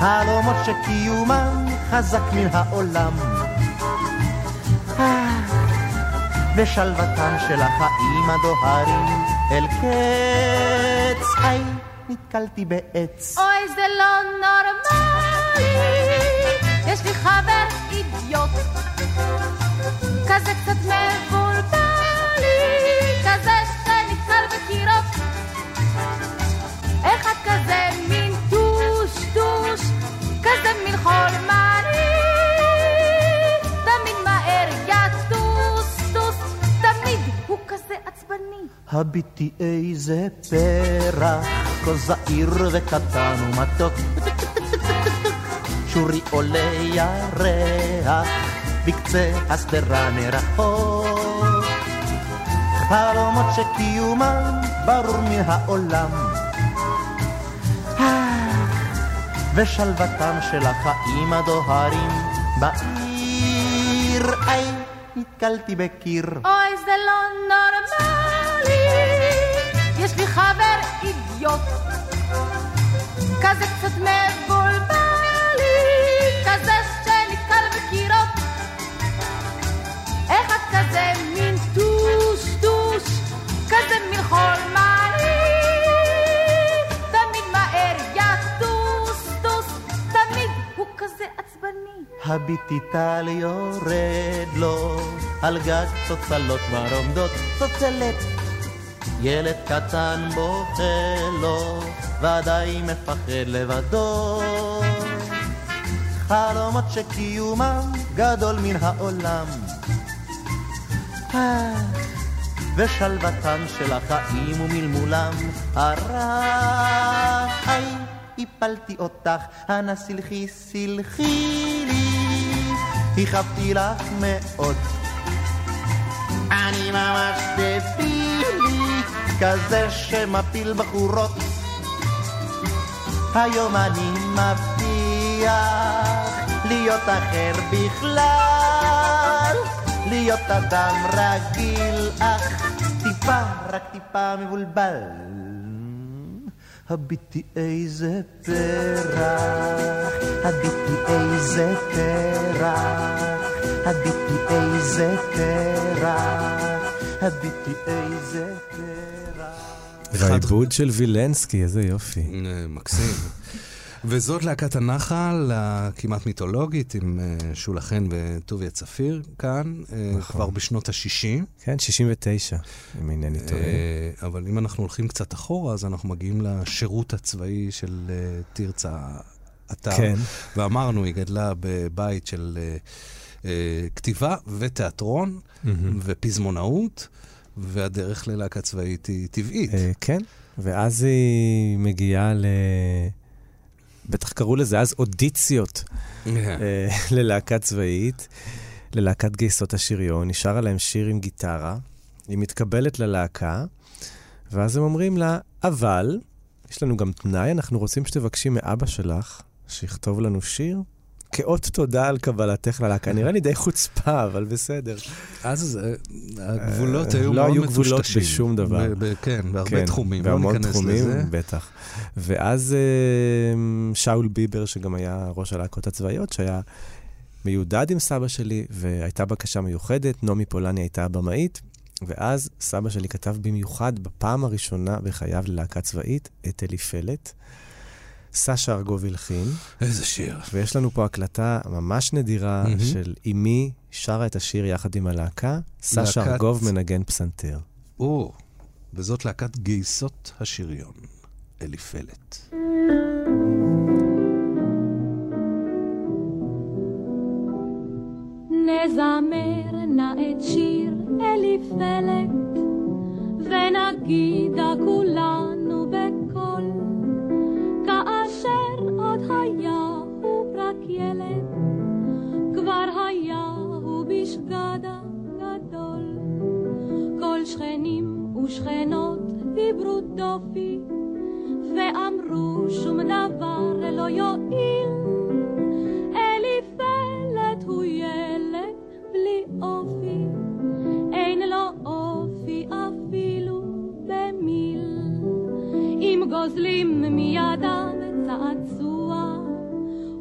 J: חלומות שקיומם חזק מן העולם. אה, ושלוותם של החיים הדוהרים אל קץ. היי, נתקלתי בעץ.
H: אוי זה לא נורמלי יש לי חבר אידיוט כזה קצת מבולבלי כזה שנתקל בקירות. אחד כזה מין טוש טוש כזה מין חולמני תמיד מהר יטוס טוס. תמיד הוא כזה עצבני.
J: הביטי איזה פרח, כה זעיר וקטן ומתוק. שורי עולה ירח, בקצה השדרה מרחוק. חלום שקיומם ברור מן העולם. ושלוותם של החיים הדוהרים בעיר. איי, נתקלתי בקיר.
H: אוי, זה לא נורמלי. יש לי חבר אידיוט, כזה קצת מבולבלי,
J: הביטי טל יורד לו על גג צוצלות כבר עומדות צוצלת ילד קטן בוכה לו ודאי מפחד לבדו. חלומות שקיומם גדול מן העולם. ושלוותם של החיים ומלמולם. הרע היי הפלתי אותך, אנא סלחי סלחי לי, הכאבתי לך מאוד. אני ממש דבילי, כזה שמפיל בחורות. היום אני מבטיח להיות אחר בכלל, להיות אדם רגיל, אך טיפה, רק טיפה מבולבל. הביטי איזה פרח, הביטי איזה פרח, הביטי איזה פרח, הביטי איזה פרח.
C: והעיבוד של וילנסקי, איזה יופי.
B: מקסים. וזאת להקת הנחל, הכמעט מיתולוגית, עם אה, שולה חן וטוביה צפיר כאן, אה,
C: נכון.
B: כבר בשנות ה-60.
C: כן, 69, אם אינני טועה.
B: אבל אם אנחנו הולכים קצת אחורה, אז אנחנו מגיעים לשירות הצבאי של אה, תרצה אתר.
C: כן.
B: ואמרנו, היא גדלה בבית של אה, אה, כתיבה ותיאטרון
C: מהמם.
B: ופזמונאות, והדרך ללהקה צבאית היא טבעית.
C: אה, כן, ואז היא מגיעה ל... בטח קראו לזה אז אודיציות אה, ללהקה צבאית, ללהקת גייסות השריון, נשארה להם שיר עם גיטרה, היא מתקבלת ללהקה, ואז הם אומרים לה, אבל, יש לנו גם תנאי, אנחנו רוצים שתבקשי מאבא שלך שיכתוב לנו שיר כאות תודה על קבלתך ללהקה. נראה לי די חוצפה, אבל בסדר.
B: אז אה, הגבולות היו
C: לא
B: מאוד
C: היו גבולות
B: מטושטשים.
C: בשום דבר.
B: כן, בהרבה
C: כן,
B: תחומים, לא
C: בהמון
B: ניכנס
C: תחומים. בטח. ואז אה, שאול ביבר, שגם היה ראש הלהקות הצבאיות, שהיה מיודד עם סבא שלי, והייתה בקשה מיוחדת, נעמי פולני הייתה הבמאית, ואז סבא שלי כתב במיוחד, בפעם הראשונה בחייו ללהקה צבאית, את אליפלת. סשה ארגוב הלחין.
B: איזה שיר.
C: ויש לנו פה הקלטה ממש נדירה
B: מהמם.
C: של אמי שרה את השיר יחד עם הלהקה, סשה
B: להקת-
C: ארגוב מנגן פסנתר.
B: או, וזאת להקת גייסות השריון, אליפלת.
H: נזמר נא את שיר אליפלת, ונגידה כולנו ושכנות דיברו דופי, ואמרו שום דבר לא יועיל. אליפלת הוא ילד בלי אופי, אין לו אופי אפילו במיל. אם גוזלים מידם צעצוע,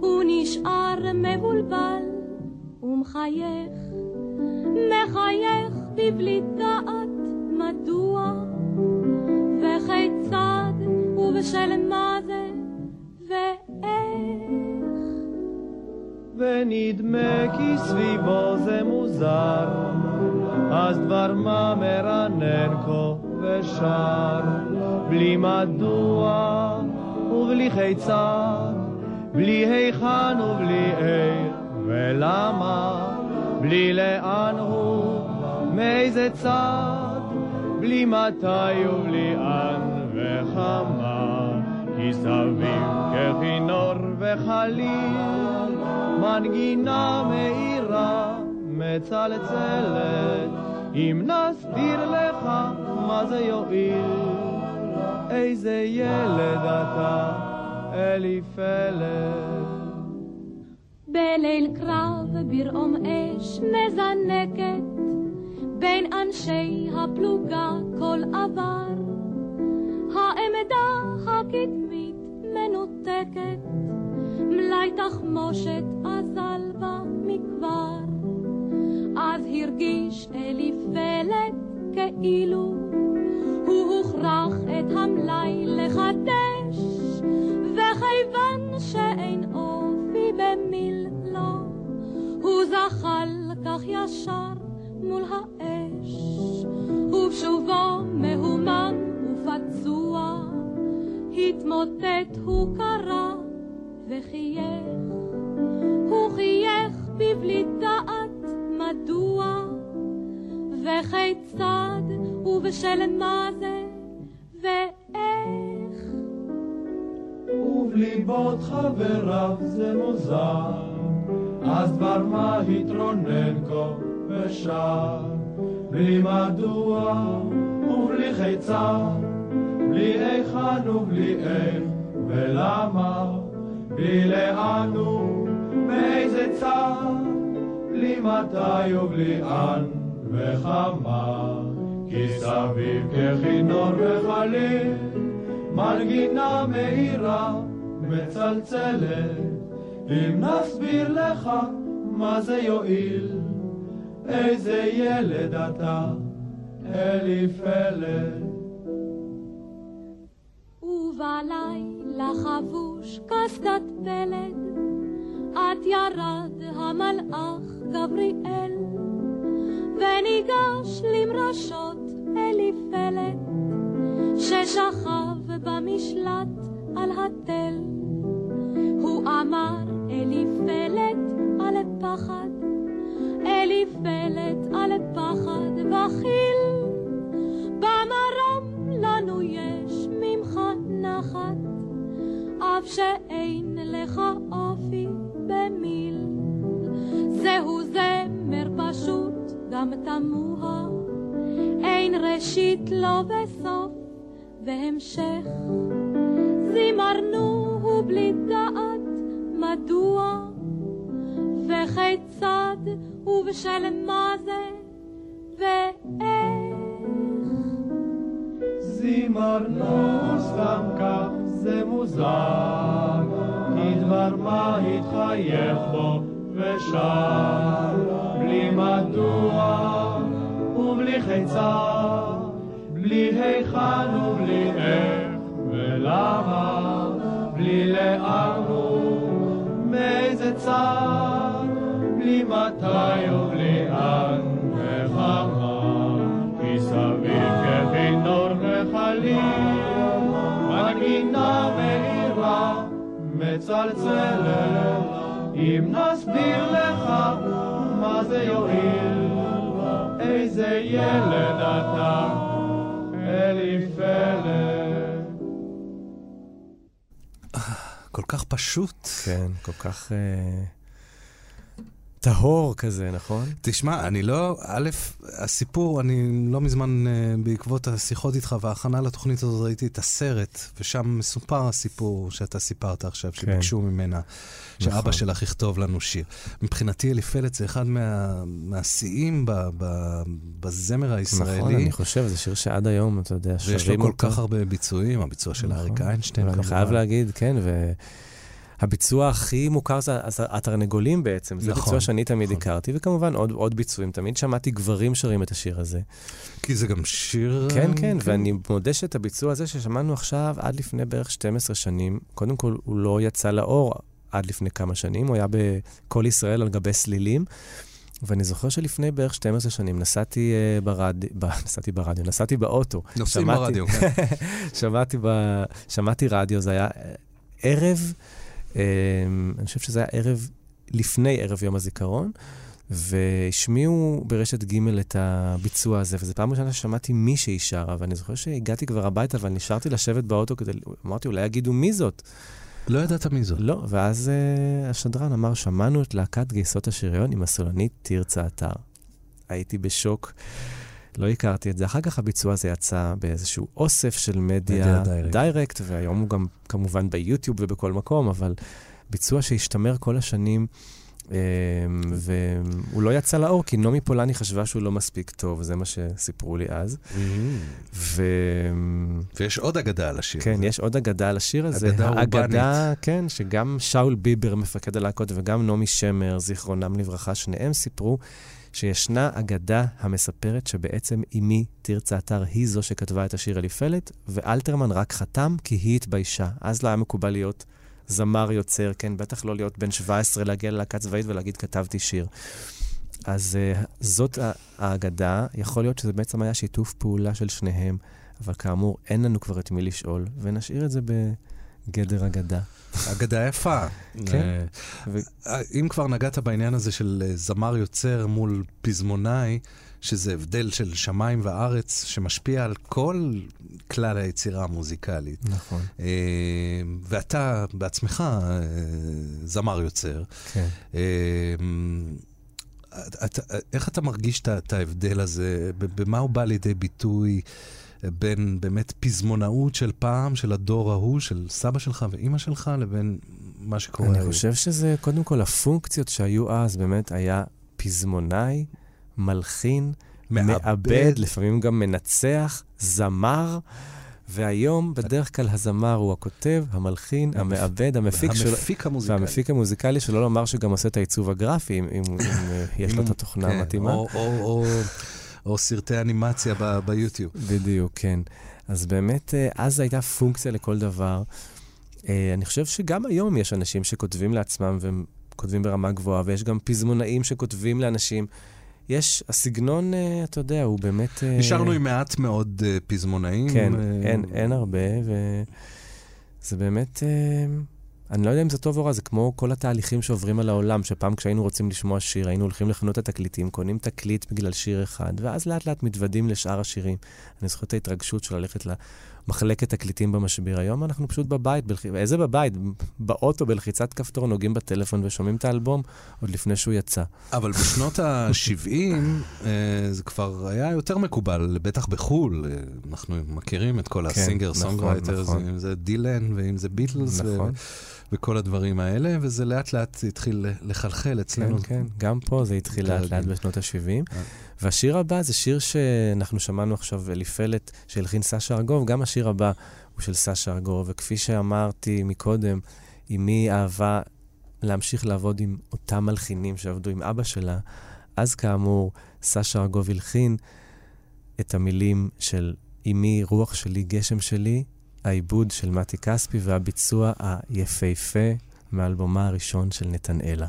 H: הוא נשאר מבולבל ומחייך, מחייך בבלי דעת ובשל מה זה ואיך.
K: ונדמה כי סביבו זה מוזר, אז דבר מה מרנן כה ושר, בלי מדוע ובלי כיצד, בלי היכן ובלי איך ולמה, בלי לאן הוא, מאיזה צד, בלי מתי ובלי אן וכמה, כי סביב ככינור וחליל, מנגינה מאירה מצלצלת, אם נסביר לך מה זה יועיל, איזה ילד אתה, אליפלד.
L: בליל קרב ברעום אש מזנקת, בין אנשי הפלוגה כל עבר. העמדה הקדמית מנותקת, מלאי תחמושת אזל בה מכבר. אז הרגיש אליפלד כאילו הוא הוכרח את המלאי לחדש, וכיוון שאין אופי במילו, הוא זחל כך ישר מול האש, ובשובו מהומם ופצוע, התמוטט הוא קרא וחייך, הוא חייך בבלי דעת מדוע, וכיצד? ובשל מה זה, ואיך.
K: ובליבות חבריו זה מוזר, אז דבר מה התרונן כה ושר, בלי מדוע? ובלי חיצר, בלי היכן ובלי איך ולמה, בלי לאן ומאיזה צד, בלי מתי ובלי אן וכמה, כי סביב ככינור וחליל, מנגינה מהירה מצלצלת, אם נסביר לך מה זה יועיל, איזה ילד אתה, אליפלד.
L: ובלילה חבוש קסדת פלד, את ירד המלאך גבריאל, וניגש למרשות אליפלד, ששכב במשלט על התל. הוא אמר אליפלד על פחד, אליפלד על פחד וחיל, שאין לך אופי במיל. זהו זמר פשוט, גם תמוה, אין ראשית לו וסוף, והמשך. זימרנו הוא בלי דעת מדוע, וכיצד ובשל מה זה, ואיך.
K: זימרנו סתם כך זה מוזר, כי דבר מה התחייך בו ושר, בלי מדוע ובלי חיצר, בלי היכן ובלי איך ולמה, בלי לאן ומאיזה צד, בלי מתי ובלי אן מצלצלת, אם נסביר לך מה זה יועיל, איזה ילד אתה, אליפלד.
B: כל כך פשוט.
C: כן, כל כך... אה, טהור כזה, נכון?
B: תשמע, אני לא, א', הסיפור, אני לא מזמן, אה, בעקבות השיחות איתך וההכנה לתוכנית הזאת, ראיתי את הסרט, ושם מסופר הסיפור שאתה סיפרת עכשיו,
C: כן.
B: שביקשו ממנה, שאבא
C: נכון.
B: שלך יכתוב לנו שיר. מבחינתי, אליפלת זה אחד מה- מהשיאים ב- ב- בזמר הישראלי.
C: נכון, אני חושב, זה שיר שעד היום, אתה יודע, שרים
B: ויש לו כל
C: אותו.
B: כך הרבה ביצועים, הביצוע של אריק איינשטיין,
C: אבל אני
B: כמובן.
C: חייב להגיד, כן, והביצוע הכי מוכר זה התרנגולים בעצם. זה
B: נכון,
C: ביצוע שאני תמיד הכרתי, וכמובן עוד, עוד ביצועים. תמיד שמעתי גברים שרים את השיר הזה.
B: כי זה גם שיר...
C: כן,
B: אה,
C: כן, ואני מודה שאת הביצוע הזה ששמענו עכשיו עד לפני בערך 12 שנים, קודם כל הוא לא יצא לאור עד לפני כמה שנים, הוא היה ב"קול ישראל על גבי סלילים. ואני זוכר שלפני בערך 12 שנים נסעתי uh, ברדיו, נסעתי ברדיו, נסעתי באוטו.
B: נוסעים ברדיו, כן.
C: שמעתי, ב, שמעתי רדיו, זה היה אה, ערב, אה, אני חושב שזה היה ערב לפני ערב יום הזיכרון, והשמיעו ברשת ג' את הביצוע הזה, וזו פעם ראשונה ששמעתי מישהי שרה, ואני זוכר שהגעתי כבר הביתה, אבל נשארתי לשבת באוטו כדי, אמרתי, אולי יגידו מי זאת.
B: לא ידעת מי זאת.
C: לא, ואז uh, השדרן אמר, שמענו את להקת גייסות השריון עם הסולנית תרצה אתר. הייתי בשוק. לא הכרתי את זה. אחר כך הביצוע הזה יצא באיזשהו אוסף של מדיה
B: מדיה דיירקט.
C: והיום הוא גם כמובן ביוטיוב ובכל מקום, אבל ביצוע שהשתמר כל השנים. אמ, והוא לא יצא לאור, כי נעמי פולני חשבה שהוא לא מספיק טוב, זה מה שסיפרו לי אז. ו...
B: ויש עוד אגדה על השיר
C: כן,
B: הזה.
C: יש עוד אגדה על השיר הזה.
B: אגדה
C: האגדה, כן, שגם שאול ביבר, מפקד הלהקות, וגם נעמי שמר, זיכרונם לברכה, שניהם סיפרו שישנה אגדה המספרת שבעצם אמי, תרצה אתר, היא זו שכתבה את השיר אליפלת, ואלתרמן רק חתם כי היא התביישה. אז לא היה מקובל להיות זמר יוצר, כן, בטח לא להיות בן 17, להגיע ללהקה צבאית ולהגיד, כתבתי שיר. אז uh, זאת האגדה, יכול להיות שזה בעצם היה שיתוף פעולה של שניהם, אבל כאמור, אין לנו כבר את מי לשאול, ונשאיר את זה בגדר אגדה.
B: אגדה יפה.
C: כן.
B: אה, אם כבר נגעת בעניין הזה של אה, זמר יוצר מול פזמונאי, שזה הבדל של שמיים וארץ שמשפיע על כל כלל היצירה המוזיקלית.
C: נכון.
B: אה, ואתה בעצמך זמר יוצר.
C: כן.
B: את, איך אתה מרגיש את ההבדל הזה? במה הוא בא לידי ביטוי בין באמת פזמונאות של פעם, של הדור ההוא, של סבא שלך ואימא שלך, לבין מה שקורה
C: אני? חושב שזה, קודם כל, הפונקציות שהיו אז, באמת היה פזמונאי, מלחין,
B: מעבד.
C: מעבד, לפעמים גם מנצח, זמר. והיום, בדרך כלל, הזמר הוא הכותב, המלחין, המעבד, המפיק שלו.
B: המפיק המוזיקלי.
C: והמפיק המוזיקלי, שלא לומר שגם עושה את העיצוב הגרפי, אם, אה, יש לו את התוכנה
B: כן,
C: המתאימה.
B: או, סרטי אנימציה ב- ביוטיוב.
C: בדיוק, כן. אז באמת, אה, אז הייתה פונקציה לכל דבר. אה, אני חושב שגם היום יש אנשים שכותבים לעצמם והם כותבים ברמה גבוהה, ויש גם פזמונאים שכותבים לאנשים. יש, הסגנון, אה, אתה יודע, הוא באמת...
B: נשארנו עם מעט מאוד פזמונאים.
C: כן, אין, אין הרבה, וזה באמת... אני לא יודע אם זה טוב או רע, זה כמו כל התהליכים שעוברים על העולם, שפעם כשהיינו רוצים לשמוע שיר, היינו הולכים לחנות התקליטים, קונים תקליט בגלל שיר אחד, ואז לאט לאט מתוודים לשאר השירים. אני זוכר את ההתרגשות של ללכת למחלקת תקליטים במשביר. היום אנחנו פשוט בבית, בלח... איזה בבית? באוטו, בלחיצת כפתור, נוגעים בטלפון ושומעים את האלבום עוד לפני שהוא יצא.
B: אבל בשנות ה-70 זה כבר היה יותר מקובל, בטח בחו"ל. אה, אנחנו מכירים את כל
C: כן,
B: ה singer,
C: נכון,
B: songwriters,
C: נכון.
B: אם זה דילן ואם זה ביטלס. ו-
C: נכון.
B: וכל הדברים האלה, וזה לאט לאט התחיל לחלחל אצלנו.
C: כן, כן, גם פה זה התחיל לאט לאט. בשנות ה-70. והשיר הבא זה שיר שאנחנו שמענו עכשיו, אליפלת, שהלחין סשה ארגוב, גם השיר הבא הוא של סשה ארגוב, וכפי שאמרתי מקודם, אמי אהבה להמשיך לעבוד עם אותם מלחינים שעבדו עם אבא שלה, אז כאמור, סשה ארגוב הלחין את המילים של אמי, רוח שלי, גשם שלי, העיבוד של מתי כספי והביצוע היפהפה מאלבומה הראשון של נתנאלה.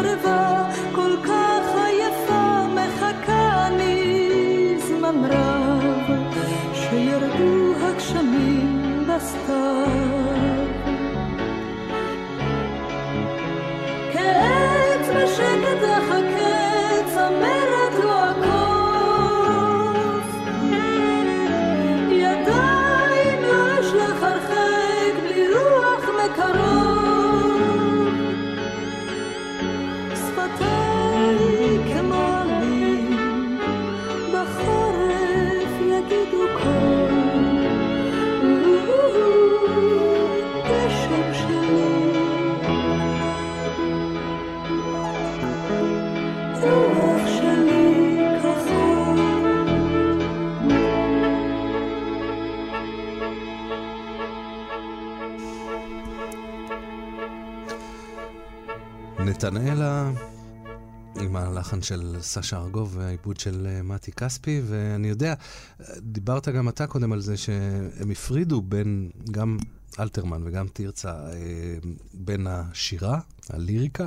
M: ארץ חרבה כל
B: נתנאלה עם הלחן של סשה ארגוב והעיבוד של אה, מתי כספי, ואני יודע, דיברת גם אתה קודם על זה שהם הפרידו בין, גם אלתרמן וגם תרצה, אה, בין השירה, הליריקה,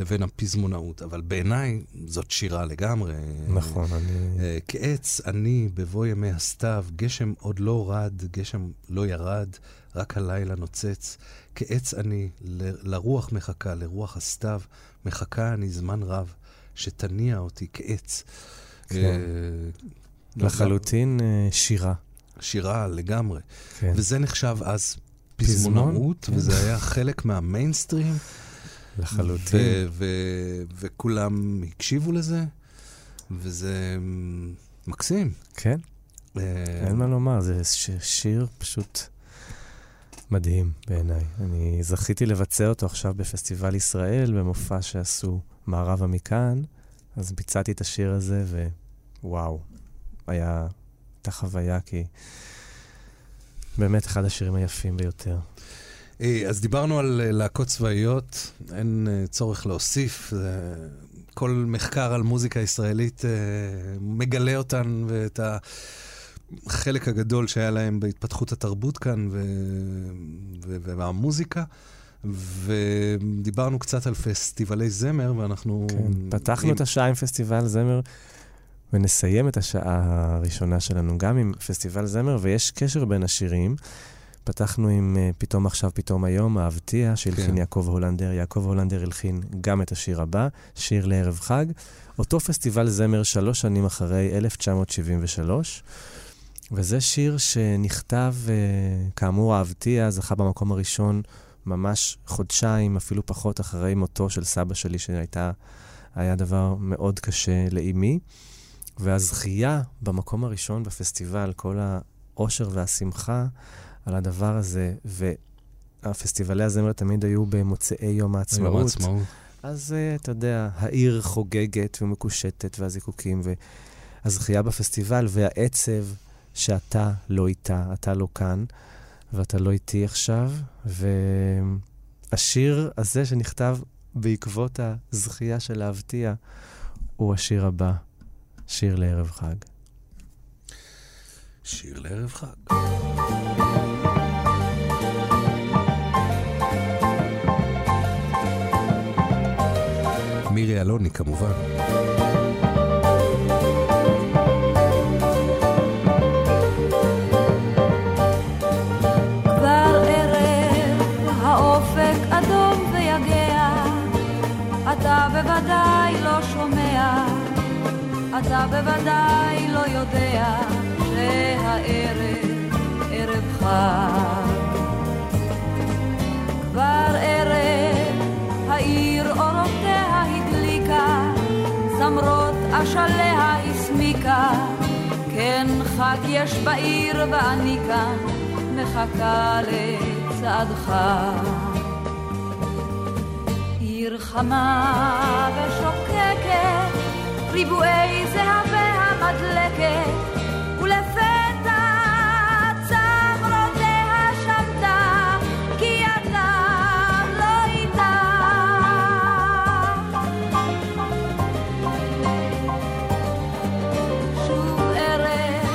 B: לבין הפזמונאות, אבל בעיניי זאת שירה לגמרי.
C: נכון, אני...
B: אה, כעץ אני בבוא ימי הסתיו, גשם עוד לא רד, גשם לא ירד, רק הלילה נוצץ. כעץ אני, ל- לרוח מחכה, לרוח הסתיו, מחכה אני זמן רב, שתניע אותי כעץ.
C: כן.
B: אה,
C: לחלוטין אה, שירה.
B: שירה לגמרי.
C: כן.
B: וזה נחשב אז
C: פזמון,
B: פזמונאות,
C: כן.
B: וזה היה חלק מהמיינסטרים.
C: לחלוטין.
B: וכולם הקשיבו לזה, וזה מקסים.
C: כן,
B: אה,
C: אין מה לומר, זה שיר פשוט מדהים בעיניי. אני זכיתי לבצע אותו עכשיו בפסטיבל ישראל, במופע שעשו מערבה מכאן, אז ביצעתי את השיר הזה, ווואו, היה, הייתה חוויה, כי באמת אחד השירים היפים ביותר.
B: אה, אז דיברנו על אה, להקות צבאיות, אין אה, צורך להוסיף. כל מחקר על מוזיקה ישראלית מגלה אותן ואת החלק הגדול שהיה להם בהתפתחות התרבות כאן ו... ו... והמוזיקה. ודיברנו קצת על פסטיבלי זמר, ואנחנו...
C: כן, פתחנו את השעה עם פסטיבל זמר, ונסיים את השעה הראשונה שלנו גם עם פסטיבל זמר, ויש קשר בין השירים. פתחנו עם אה, פתאום עכשיו, פתאום היום, אהבתיה, שהלחין
B: כן.
C: יעקב הולנדר. יעקב הולנדר הלחין גם את השיר הבא, שיר לערב חג. אותו פסטיבל זמר שלוש שנים אחרי, 1973. וזה שיר שנכתב, אה, כאמור, אהבתיה, זכה במקום הראשון ממש חודשיים, אפילו פחות, אחרי מותו של סבא שלי, שהייתה, היה דבר מאוד קשה לאימי. והזכייה במקום הראשון בפסטיבל, כל האושר והשמחה על הדבר הזה, והפסטיבלי הזמר תמיד היו במוצאי יום העצמאות.
B: יום העצמאות.
C: אז אה, אתה יודע, העיר חוגגת ומקושטת, והזיקוקים, והזכייה בפסטיבל, והעצב שאתה לא איתה, אתה לא כאן, ואתה לא איתי עכשיו. והשיר הזה שנכתב בעקבות הזכייה של אהבתיה, הוא השיר הבא, שיר לערב חג.
B: שיר לערב חג. מירי אלוני כמובן.
N: אתה בוודאי לא יודע שהערב ערב חג. כבר ערב, העיר אורותיה הדליקה, זמרות אשליה הסמיקה, כן חג יש בעיר ואני כאן מחכה לצעדך. עיר חמה ושוקקת, ריבועי זהבי המדלקת, ולפתע צמרותיה שמתה, כי אתה לא איתה. שוב ערב,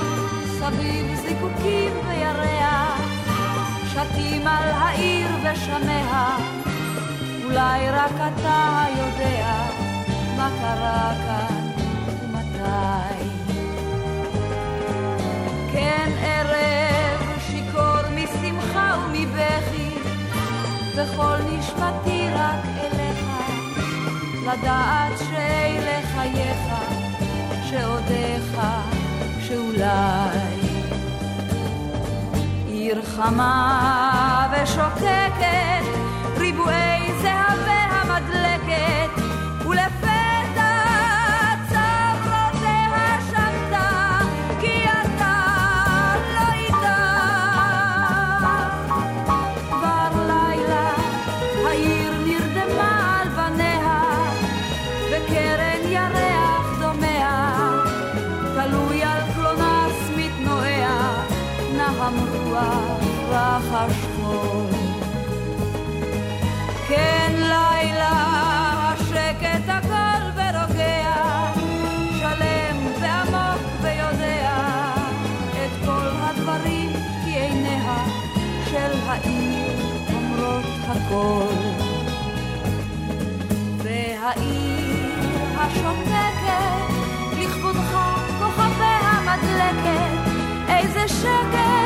N: סביב זיקוקים וירח, שתים על העיר ושמיה, אולי רק אתה יודע מה קרה כאן ערב שיכור משמחה ומבכי, וכל נשמתי רק אליך, לדעת שאלה חייך, שעודיך, שאולי. עיר חמה ושוקקת, ריבועי זהב והמדלקת, רחש חול. כן לילה השקט הכל ורוגע, שלם ועמוק ויודע את כל הדברים כי עיניה של העיר אומרות הכל. והעיר השוקקת לכבודך כוכביה מדלקת איזה שקט,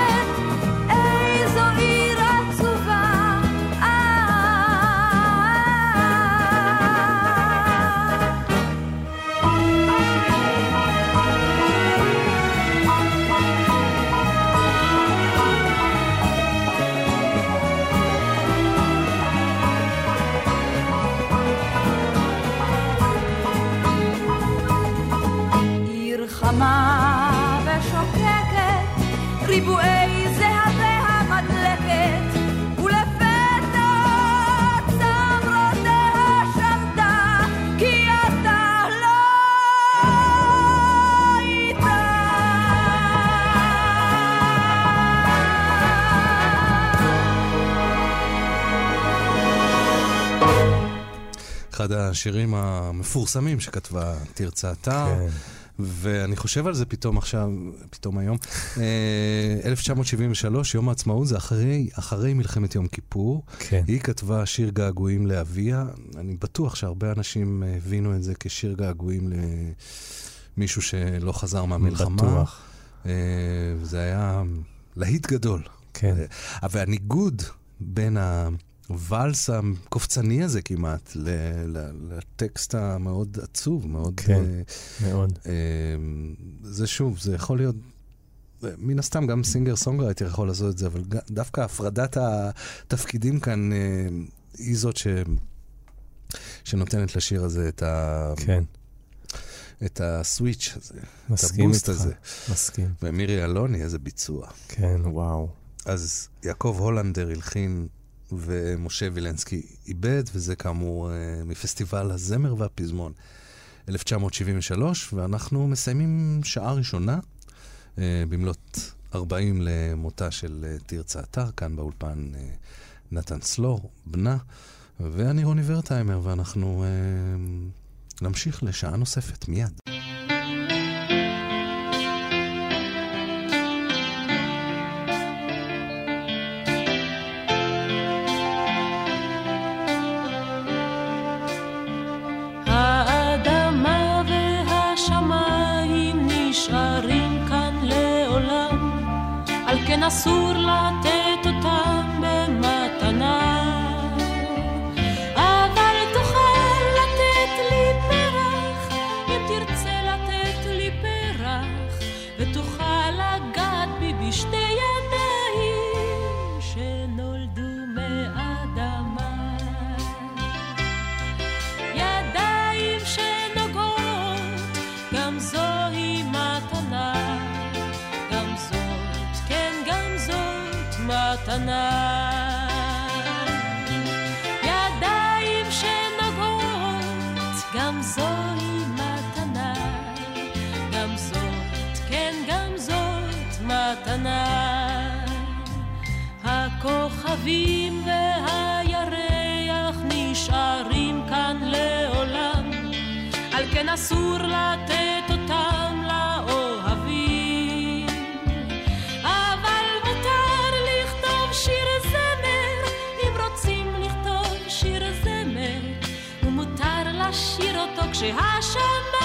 B: השירים המפורסמים שכתבה תרצה אתר.
C: כן.
B: ואני חושב על זה פתאום עכשיו, פתאום היום. אה, 1973, יום העצמאות, זה אחרי, אחרי מלחמת יום כיפור.
C: כן.
B: היא כתבה שיר געגועים לאביה. אני בטוח שהרבה אנשים אה, הבינו את זה כשיר געגועים למישהו שלא חזר מהמלחמה.
C: בטוח.
B: אה, זה היה להיט גדול.
C: כן.
B: אה, והניגוד בין הוואלס הקופצני הזה כמעט ל- ל- לטקסט המאוד עצוב, מאוד...
C: כן,
B: אה,
C: מאוד.
B: אה, זה שוב, זה יכול להיות... מן הסתם גם singer songwriter יכול לעשות את זה, אבל דווקא הפרדת התפקידים כאן אה, היא זאת ש... שנותנת לשיר הזה את ה...
C: כן.
B: את ה switch הזה, את ה
C: bittersweet,
B: הזה.
C: מסכים.
B: ומירי אלוני, איזה ביצוע.
C: כן, וואו.
B: אז יעקב הולנדר הלחין ומשה וילנסקי איבד, וזה כאמור אה, מפסטיבל הזמר והפזמון 1973, ואנחנו מסיימים שעה ראשונה אה, במלאת 40 למותה של אה, תרצה אתר, כאן באולפן נתן סלור, בנה, ואני רוני ורטהיימר, ואנחנו נמשיך לשעה נוספת מיד.
L: אסור לתת אותם לאוהבים. אבל מותר לכתוב שיר זמר, אם רוצים לכתוב שיר זמר, ומותר לשיר אותו כשהשמיים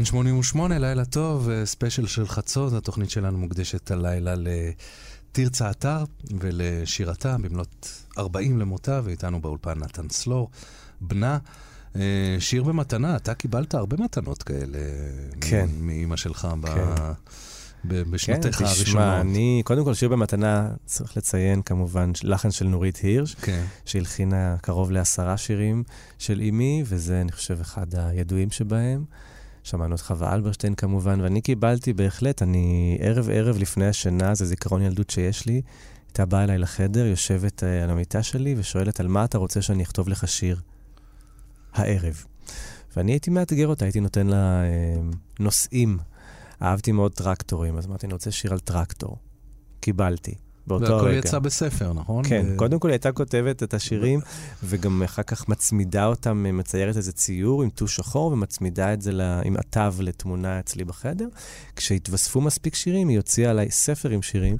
B: כאן 88, לילה טוב, אה, ספיישל של חצות, התוכנית שלנו מוקדשת הלילה לתרצה עטר ולשירתה במלאת 40 למותה, ואיתנו באולפן נתן סלור, בנה. אה, שיר במתנה, אתה קיבלת הרבה מתנות כאלה
C: כן.
B: מאימא שלך
C: כן.
B: ב- בשנותיך
C: כן,
B: הראשונות.
C: תשמע, אני, קודם כל, שיר במתנה, צריך לציין כמובן, לחן של נורית הירש,
B: כן.
C: שהלחינה קרוב לעשרה שירים של אימי, וזה, אני חושב, אחד הידועים שבהם. שמענו את חווה אלברשטיין כמובן, ואני קיבלתי בהחלט, אני ערב-ערב לפני השינה, זה זיכרון ילדות שיש לי, הייתה באה אליי לחדר, יושבת אה, על המיטה שלי ושואלת על מה אתה רוצה שאני אכתוב לך שיר הערב. ואני הייתי מאתגר אותה, הייתי נותן לה אה, נושאים. אהבתי מאוד טרקטורים, אז אמרתי, אני רוצה שיר על טרקטור. קיבלתי, באותו
B: והכל
C: רגע.
B: יצא בספר, נכון?
C: כן,
B: ו-
C: קודם כל היא הייתה כותבת את השירים, וגם אחר כך מצמידה אותם, מציירת איזה ציור עם טוש שחור, ומצמידה את זה לה, עם עטב לתמונה אצלי בחדר. כשהתווספו מספיק שירים, היא הוציאה עליי ספר עם שירים,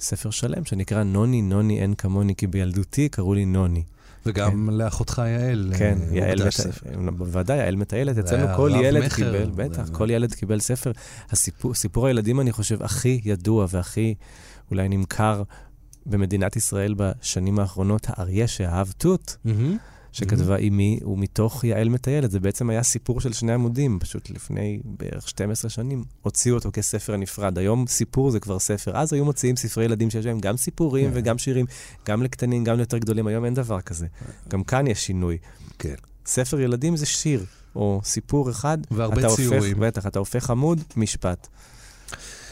C: ספר שלם שנקרא נוני, נוני אין כמוני, כי בילדותי קראו לי נוני.
B: וגם לאחותך יעל.
C: כן,
B: אה,
C: יעל, מת...
B: ספר.
C: בוודאי, יעל מטיילת. אצלנו כל ילד
B: מכר,
C: קיבל, בטח, כל ילד קיבל ספר. הסיפור, סיפור הילדים, אני חושב, הכי ידוע והכי אולי נמכר במדינת ישראל בשנים האחרונות, האריה שאהב תות,
B: מהמם.
C: שכתבה אימי, הוא מתוך יעל מטיילת. זה בעצם היה סיפור של שני עמודים, פשוט לפני בערך 12 שנים. הוציאו אותו כספר נפרד. היום סיפור זה כבר ספר. אז היו מוציאים ספרי ילדים שיש בהם גם סיפורים
B: כן.
C: וגם שירים, גם לקטנים, גם ליותר גדולים. היום אין דבר כזה. גם כאן יש שינוי.
B: כן.
C: ספר ילדים זה שיר, או סיפור אחד.
B: והרבה
C: אתה
B: ציורים.
C: הופך, בטח, אתה הופך עמוד, משפט.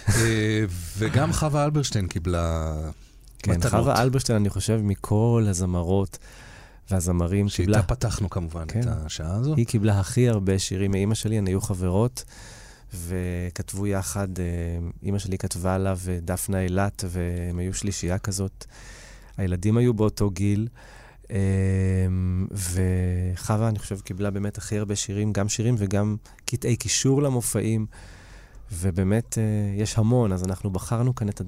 B: אה, וגם חווה אלברשטיין קיבלה
C: כן,
B: מתנות.
C: חווה אלברשטיין, אני חושב, מכל הזמרות והזמרים, קיבלה...
B: שאיתה פתחנו כמובן
C: כן.
B: את השעה הזו.
C: היא קיבלה הכי הרבה שירים מאימא שלי, הן היו חברות, וכתבו יחד, אה, אימא שלי כתבה לה ודפנה אילת, והם היו שלישייה כזאת. הילדים היו באותו גיל, אה, וחווה, אני חושב, קיבלה באמת הכי הרבה שירים, גם שירים וגם קטעי קישור למופעים, ובאמת אה, יש המון, אז אנחנו בחרנו כאן את ה...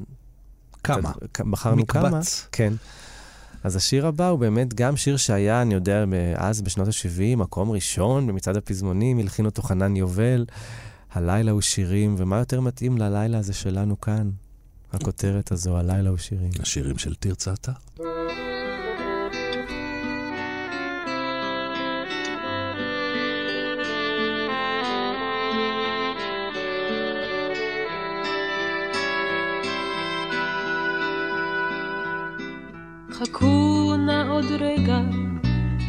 B: כמה?
C: בחרנו
B: מקבץ.
C: כמה. כן. אז השיר הבא הוא באמת גם שיר שהיה, אני יודע, אז בשנות ה-70, מקום ראשון במצעד הפזמונים, הלחין אותו חנן יובל. הלילה הוא שירים, ומה יותר מתאים ללילה הזה שלנו כאן? הכותרת הזו, הלילה הוא שירים.
B: השירים של תרצה עטר.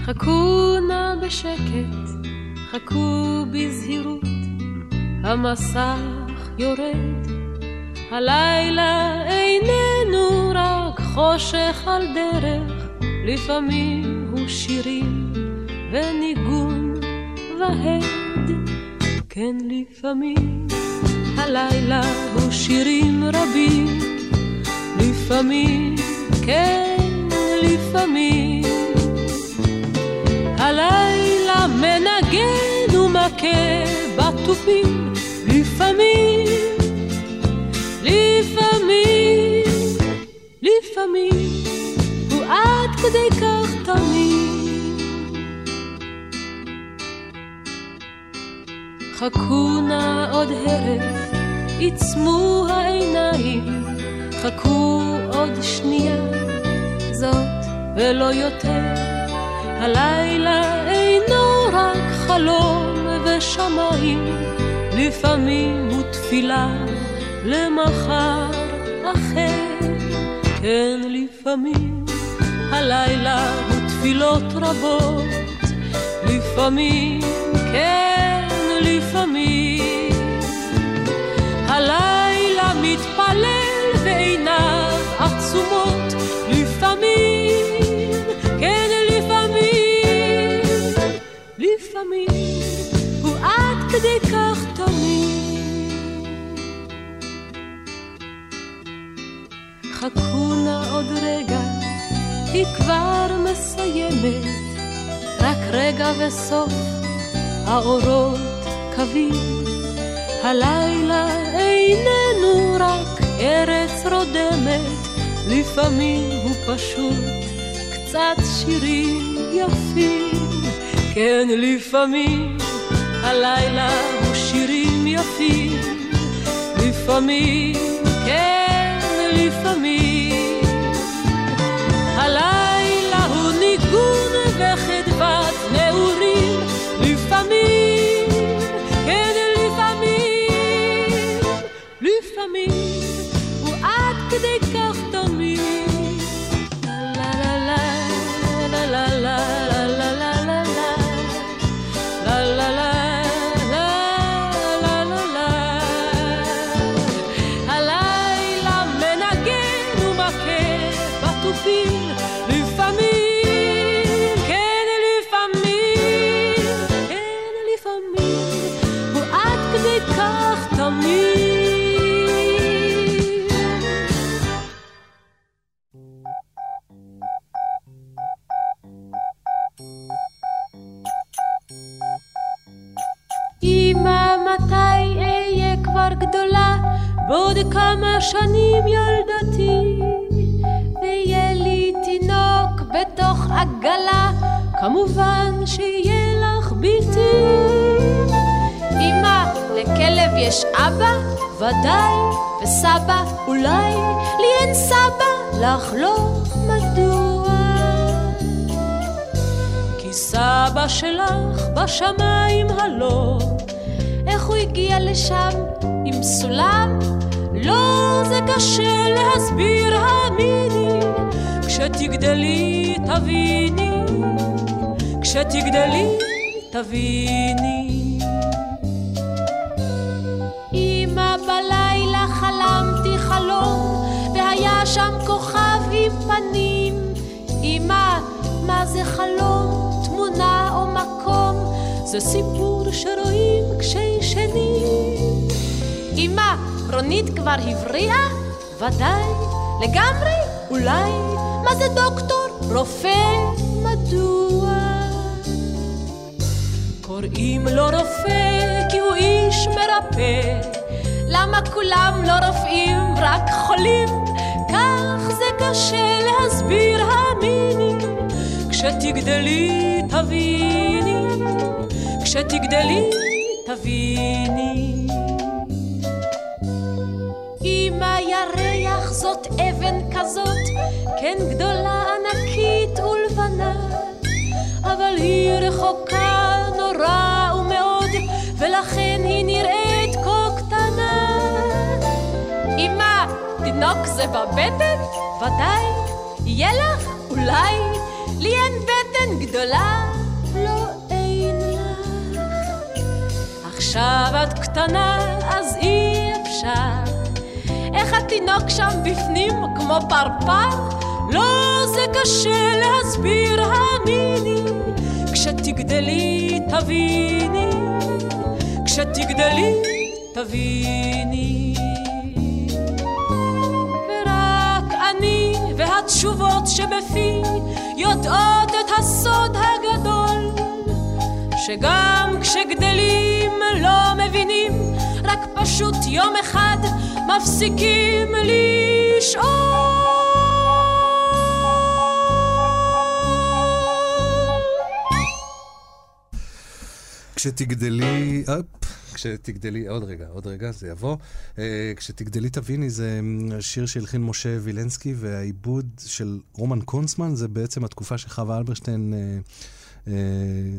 L: חכו נא בשקט, חכו בזהירות, המסך יורד. הלילה איננו רק חושך על דרך, לפעמים הוא שירים וניגון והד. כן, לפעמים הלילה הוא שירים רבים, לפעמים, כן, לפעמים. הלילה מנגן ומכה בתופים, לפעמים, לפעמים, לפעמים, הוא עד כדי כך תמיד. חכו נא עוד הרף, עיצמו העיניים, חכו עוד שנייה, זאת ולא יותר. הלילה אינו רק חלום ושמיים, לפעמים הוא תפילה למחר אחר. כן, לפעמים הלילה הוא תפילות רבות, לפעמים, כן, לפעמים. הלילה מתפלל ועיניו עצומות, כדי כך תמיד. חכו נא עוד רגע, היא כבר מסיימת, רק רגע וסוף, האורות קווים. הלילה איננו רק ארץ רודמת, לפעמים הוא פשוט קצת שירים יפים. כן, לפעמים הלילה הוא שירים יפים, לפעמים, כן, לפעמים. הלילה הוא ניגון וחדוות כמובן שיהיה לך ביתי. אמא, לכלב יש אבא? ודאי, וסבא אולי, לי אין סבא, לך לא, מדוע? כי סבא שלך בשמיים הלא, איך הוא הגיע לשם עם סולם? לא, זה קשה להסביר, האמיני, כשתגדלי תביני, כשתגדלי תביני. אמא, בלילה חלמתי חלום, והיה שם כוכב עם פנים. אמא, מה זה חלום, תמונה או מקום? זה סיפור שרואים כשישנים. אמא, רונית כבר הבריאה? ודאי, לגמרי, אולי. מה זה דוקטור? רופא? מדוע? קוראים לו רופא כי הוא איש מרפא. למה כולם לא רופאים, רק חולים? כך זה קשה להסביר, האמיני. כשתגדלי תביני, כשתגדלי תביני. אמא ירח זאת אבן כזאת, כן גדולה ענקית ולבנה, אבל היא רחוקה נורא ומאוד, ולכן היא נראית כה קטנה. אמא, תינוק זה בבטן? ודאי. יהיה לך? אולי. לי אין בטן גדולה? לא, אין לך. עכשיו את קטנה, אז אי אפשר. איך התינוק שם בפנים כמו פרפר? לא, זה קשה להסביר, האמיני. כשתגדלי תביני, כשתגדלי תביני. ורק אני והתשובות שבפי יודעות את הסוד הגדול, שגם כשגדלים לא מבינים, רק פשוט יום אחד מפסיקים לשאול.
B: כשתגדלי, אפ, כשתגדלי, עוד רגע, עוד רגע, זה יבוא. Uh, כשתגדלי תביני, זה um, שיר שהלחין משה וילנסקי, והעיבוד של רומן קונסמן, זה בעצם התקופה שחווה אלברשטיין, uh, uh,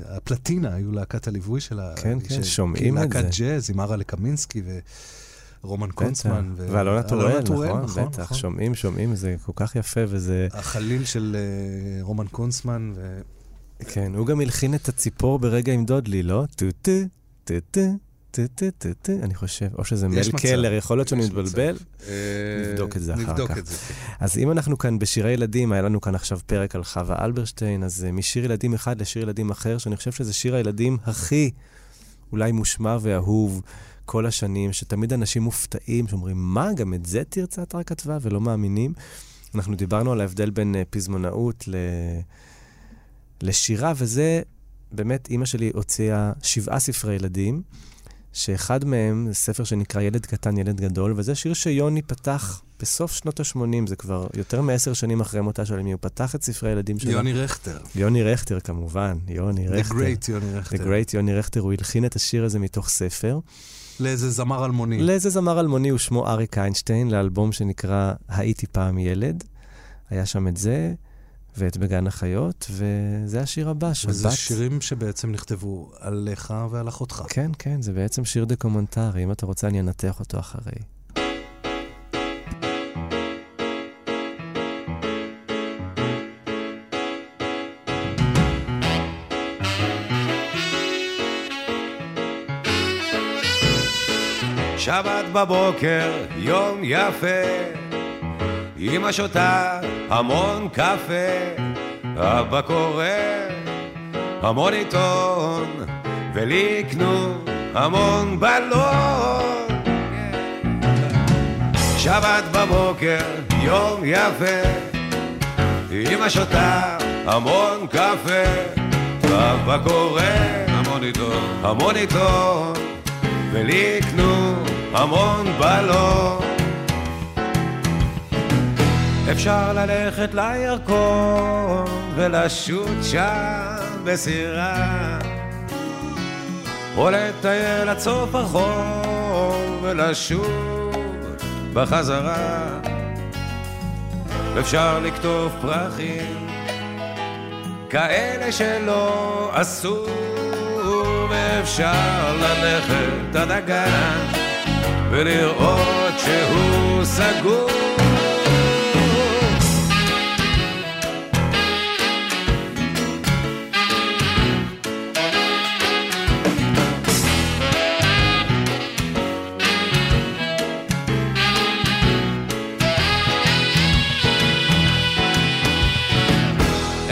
B: הפלטינה היו להקת הליווי שלה.
C: כן, כן, שומעים את זה.
B: להקת ג'אז עם ארה לקמינסקי, רומן קונצמן. ו-
C: ואלונה טוראל, נכון,
B: נכון,
C: בטח.
B: נכון.
C: שומעים, שומעים, זה כל כך יפה, וזה...
B: החליל של אה, רומן קונצמן, ו...
C: כן, הוא גם הלחין את הציפור ברגע עם דודלי, לא? טו-טו, טו-טו, טו-טו, טו-טו, אני חושב. או שזה מל קלר, יכול להיות שאני מתבלבל.
B: אה,
C: נבדוק את זה אחר
B: נבדוק
C: כך.
B: את זה, כן.
C: אז אם אנחנו כאן בשירי ילדים, היה לנו כאן עכשיו פרק על חווה אלברשטיין, אז אה, משיר ילדים אחד לשיר ילדים אחר, שאני חושב שזה שיר הילדים הכי אולי מושמע ואהוב כל השנים, שתמיד אנשים מופתעים, שאומרים, מה, גם את זה תרצה אתר כתבה, ולא מאמינים. אנחנו דיברנו על ההבדל בין אה, פזמונאות ל... לשירה, וזה, באמת, אימא שלי הוציאה שבעה ספרי ילדים, שאחד מהם זה ספר שנקרא ילד קטן, ילד גדול, וזה שיר שיוני פתח בסוף שנות ה-80, זה כבר יותר מעשר שנים אחרי מותה של אמי, הוא פתח את ספרי הילדים שלו.
B: יוני רכטר.
C: יוני רכטר, כמובן, יוני
B: The
C: רכטר.
B: Great יוני רכטר.
C: The Great יוני רכטר, הוא הלחין את השיר הזה מתוך ספר.
B: לאיזה זמר אלמוני.
C: לאיזה זמר אלמוני הוא שמו אריק איינשטיין, לאלבום שנקרא הייתי פעם ילד. היה שם את זה, ואת בגן החיות, וזה השיר הבא, שבת.
B: וזה שירים שבעצם נכתבו עליך ועל אחותך.
C: כן, כן, זה בעצם שיר דוקומנטרי. אם אתה רוצה, אני אנתח אותו אחרי.
O: שבת בבוקר, יום יפה, אמא שותה המון קפה, אבא קורא המון עיתון, ולי יקנו המון בלון. שבת בבוקר, יום יפה, אמא שותה המון קפה, אבא קורא המון עיתון, המון עיתון, ולי יקנו המון בלון. אפשר ללכת לירקון ולשוט שם בסירה, או לטייל עד סוף ולשוט בחזרה. אפשר לקטוף פרחים כאלה שלא עשו, ואפשר ללכת עד הגן ולראות שהוא סגור.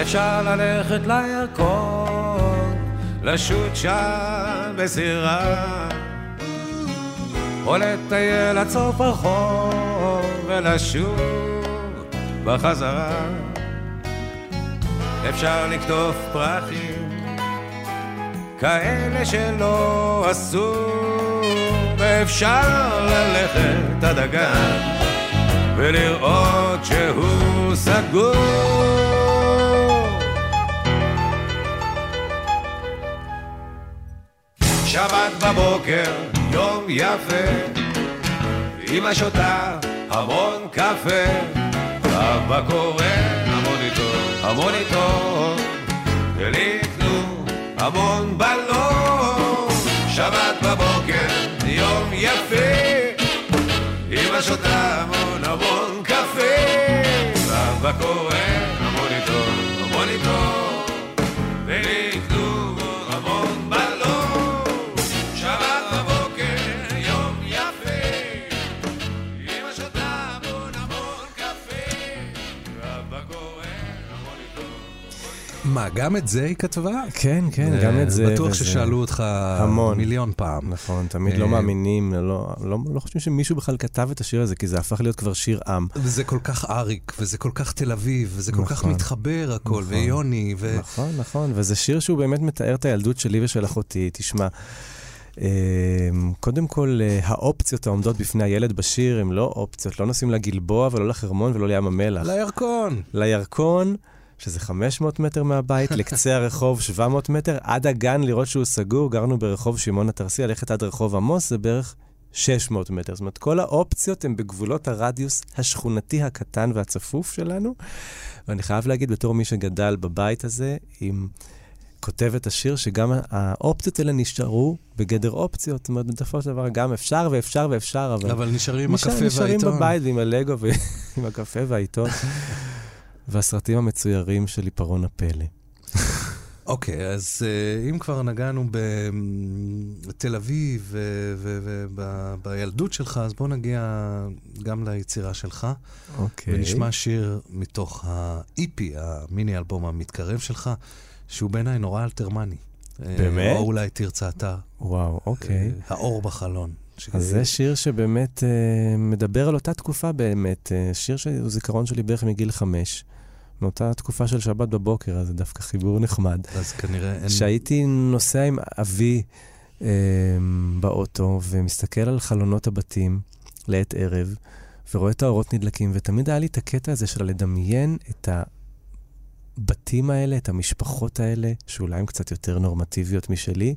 O: אפשר ללכת לירקון, לשוט שם בסירה, או לטייל עד סוף החור ולשוב בחזרה. אפשר לקטוף פרחים כאלה שלא עשו, ואפשר ללכת עד הגן ולראות שהוא סגור. שבת בבוקר, יום יפה, אמא שותה המון קפה, אבא קורא המון עיתון, ולי יקנו המון בלון. שבת בבוקר, יום יפה, אמא שותה המון המון קפה, ואבא קורא המון עיתון,
B: מה, גם את זה היא כתבה?
C: כן, כן, גם את זה.
B: בטוח ששאלו אותך
C: המון.
B: מיליון פעם.
C: נכון, תמיד
B: אה,
C: לא מאמינים, לא, לא, לא חושבים שמישהו בכלל כתב את השיר הזה, כי זה הפך להיות כבר שיר עם.
B: וזה כל כך אריק, וזה כל כך תל אביב, וזה כל כך
C: נכון.
B: מתחבר הכל,
C: נכון.
B: ויוני, ו...
C: נכון, נכון, וזה שיר שהוא באמת מתאר את הילדות שלי ושל אחותי. תשמע, אה, קודם כל, אה, האופציות העומדות בפני הילד בשיר הן לא אופציות, לא נוסעים לגלבוע ולא לחרמון ולא לים המלח.
B: לירקון.
C: לירקון, שזה 500 מטר מהבית, לקצה הרחוב 700 מטר, עד הגן לראות שהוא סגור, גרנו ברחוב שמעון התרסי, ללכת עד רחוב עמוס זה בערך 600 מטר. זאת אומרת, כל האופציות הן בגבולות הרדיוס השכונתי הקטן והצפוף שלנו. ואני חייב להגיד, בתור מי שגדל בבית הזה, עם כותב את השיר, שגם האופציות האלה נשארו בגדר אופציות. זאת אומרת, בסופו של דבר גם אפשר ואפשר ואפשר, אבל...
B: אבל נשארים עם
C: נשאר-
B: הקפה והעיתון.
C: נשארים בבית ועם הלגו ועם הקפה והעיתון. והסרטים המצוירים של עיפרון הפלא.
B: אוקיי, אז אה, אם כבר נגענו בתל אביב ובילדות שלך, אז בוא נגיע גם ליצירה שלך.
C: אוקיי.
B: ונשמע שיר מתוך ה-EP, המיני אלבום המתקרב שלך, שהוא בעיניי נורא אלתרמני. אה,
C: באמת?
B: או אולי תרצה אתה.
C: וואו, אוקיי.
B: האור בחלון.
C: אז זה שיר שבאמת אה, מדבר על אותה תקופה באמת, אה, שיר שהוא זיכרון שלי בערך מגיל חמש. מאותה תקופה של שבת בבוקר, אז זה דווקא חיבור נחמד.
B: אז כנראה אין...
C: שהייתי נוסע עם אבי אה, באוטו ומסתכל על חלונות הבתים לעת ערב, ורואה את האורות נדלקים, ותמיד היה לי את הקטע הזה של לדמיין את הבתים האלה, את המשפחות האלה, שאולי הן קצת יותר נורמטיביות משלי,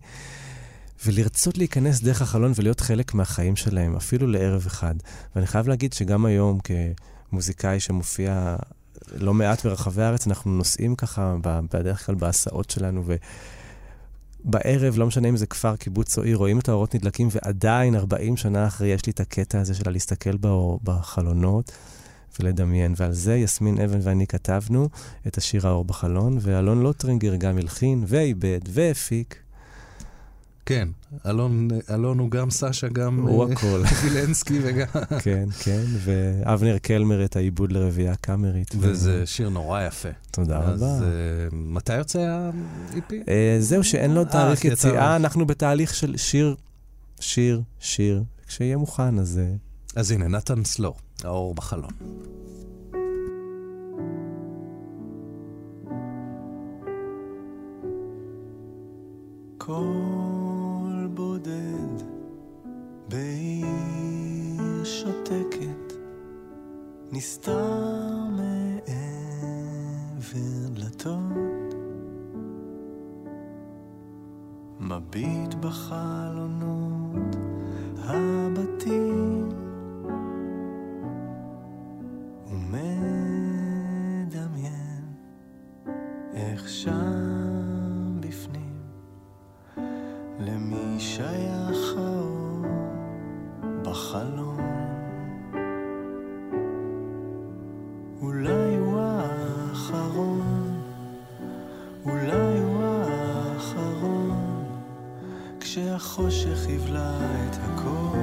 C: ולרצות להיכנס דרך החלון ולהיות חלק מהחיים שלהם, אפילו לערב אחד. ואני חייב להגיד שגם היום, כמוזיקאי שמופיע לא מעט ברחבי הארץ, אנחנו נוסעים ככה בדרך כלל בהסעות שלנו, ובערב, לא משנה אם זה כפר, קיבוץ או עיר, רואים את האורות נדלקים, ועדיין 40 שנה אחרי יש לי את הקטע הזה של להסתכל בחלונות ולדמיין. ועל זה יסמין אבן ואני כתבנו את השיר האור בחלון, ואלון לוטרינגר גם הלחין ועיבד והפיק.
B: כן, אלון, אלון הוא גם סשה, גם
C: הוא
B: אה,
C: הכל.
B: וילנסקי וגם...
C: כן, כן, ואבנר קלמר את העיבוד לרביעייה קאמרית.
B: וזה שיר נורא יפה.
C: תודה
B: אז
C: רבה.
B: אה, מתי יוצא ה-EP?
C: אה, זהו, שאין לו תאריך יציאה, אנחנו בתהליך של שיר, שיר, שיר. כשיהיה מוכן, אז...
B: אז הנה, נתן סלו, האור בחלון.
P: בודד בעיר שותקת נסתר מעבר דלתות מביט בחלונות הבתים ומדמיין איך שם בפנים למי שייך האור בחלום? אולי הוא האחרון, אולי הוא האחרון, כשהחושך יבלע את הכל,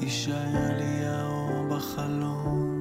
P: יישאר לי האור בחלום.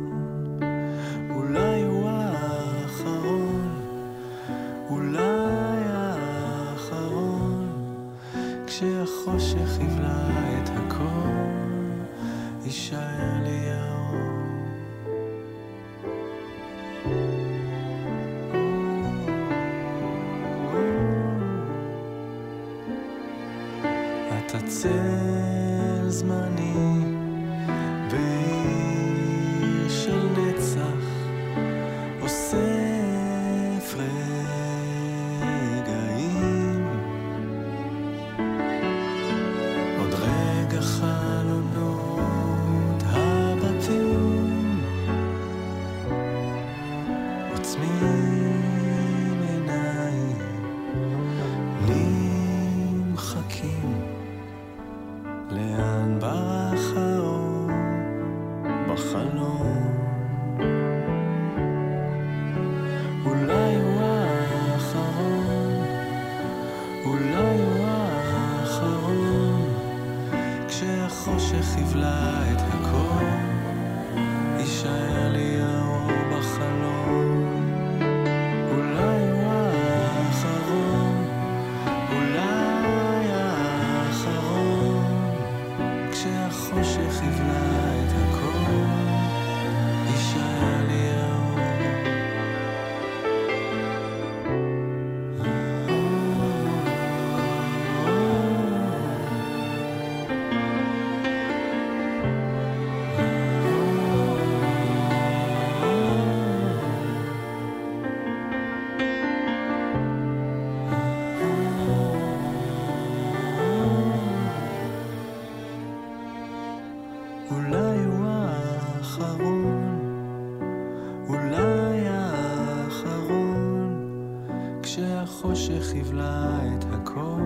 P: כשהחושך יבלע את הכל,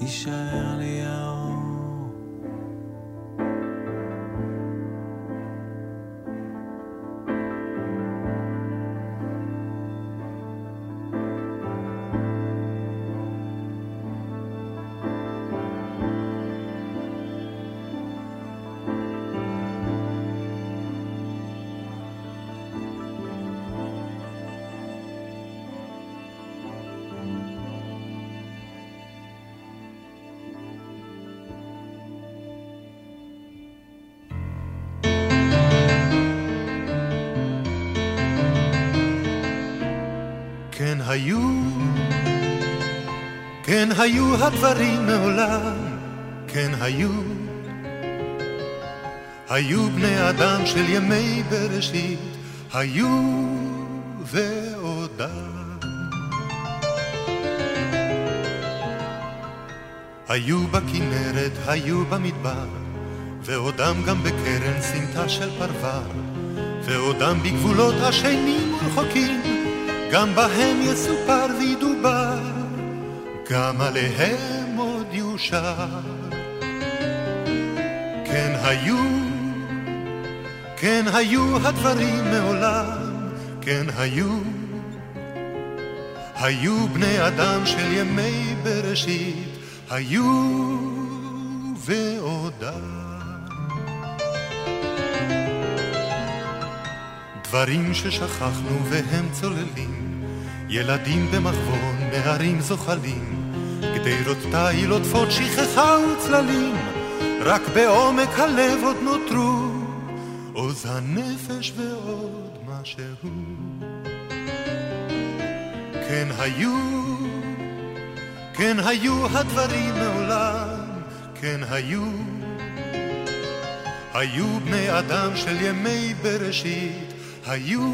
P: יישאר לי האור.
Q: הדברים מעולם, כן היו. היו בני אדם של ימי בראשית, היו ועודם. היו בכנרת, היו במדבר, ועודם גם בקרן סמטה של פרבר, ועודם בגבולות השנים ורחוקים, גם בהם יסופר וידובר, גם עליהם עוד יושר. כן היו, כן היו הדברים מעולם, כן היו. היו בני אדם של ימי בראשית, היו ועודם. דברים ששכחנו והם צוללים, ילדים במחבון, נערים זוחלים, גדרות תיל עוטפות שכחה וצללים, רק בעומק הלב עוד נותרו עוז הנפש ועוד משהו. כן היו, כן היו הדברים מעולם, כן היו. היו בני אדם של ימי בראשית, היו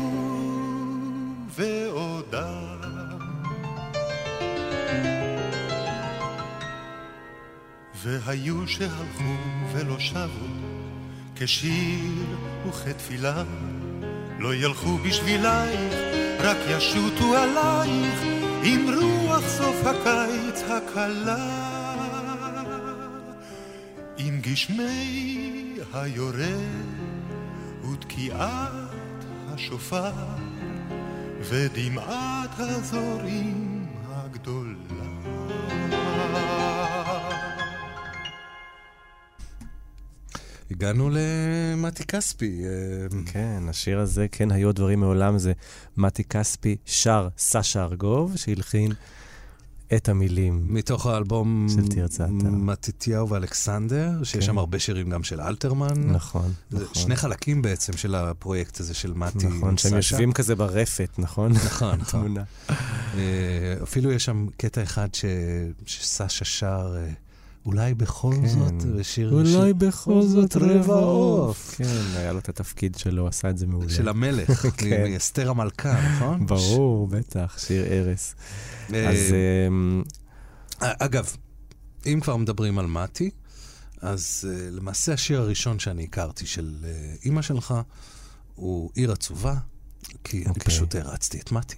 Q: ועודם. והיו שהלכו ולא שבו, כשיר וכתפילה, לא ילכו בשבילייך, רק ישוטו עלייך, עם רוח סוף הקיץ הקלה. עם גשמי היורד ותקיעת השופר ודמעת הזורים
B: הגענו למתי כספי. אה,
C: כן, השיר הזה, כן, היו דברים מעולם, זה מתי כספי שר סשה ארגוב, שהלחין את המילים.
B: מתוך האלבום
C: של תרצה אתה.
B: מתתיהו ואלכסנדר, שיש
C: כן.
B: שם הרבה שירים גם של אלתרמן.
C: נכון, נכון.
B: שני חלקים בעצם של הפרויקט הזה של מתי
C: נכון, שהם. יושבים כזה ברפת, נכון?
B: נכון, נכון. אה, אפילו יש שם קטע אחד ש- שסשה שר, אה, אולי בכל
C: כן.
B: זאת, ושיר...
C: אולי
B: שיר-
C: בכל זאת רבע עוף. כן, היה לו את התפקיד שלו, עשה את זה מעולה.
B: של המלך,
C: כן.
B: מאסתר המלכה, נכון?
C: ברור, בטח, שיר ארס.
B: אה,
C: אז אמ,
B: אגב, אם כבר מדברים על מתי, אז uh, למעשה השיר הראשון שאני הכרתי של uh, אימא שלך הוא עיר עצובה, כי אני
C: אוקיי.
B: פשוט הרצתי את מתי.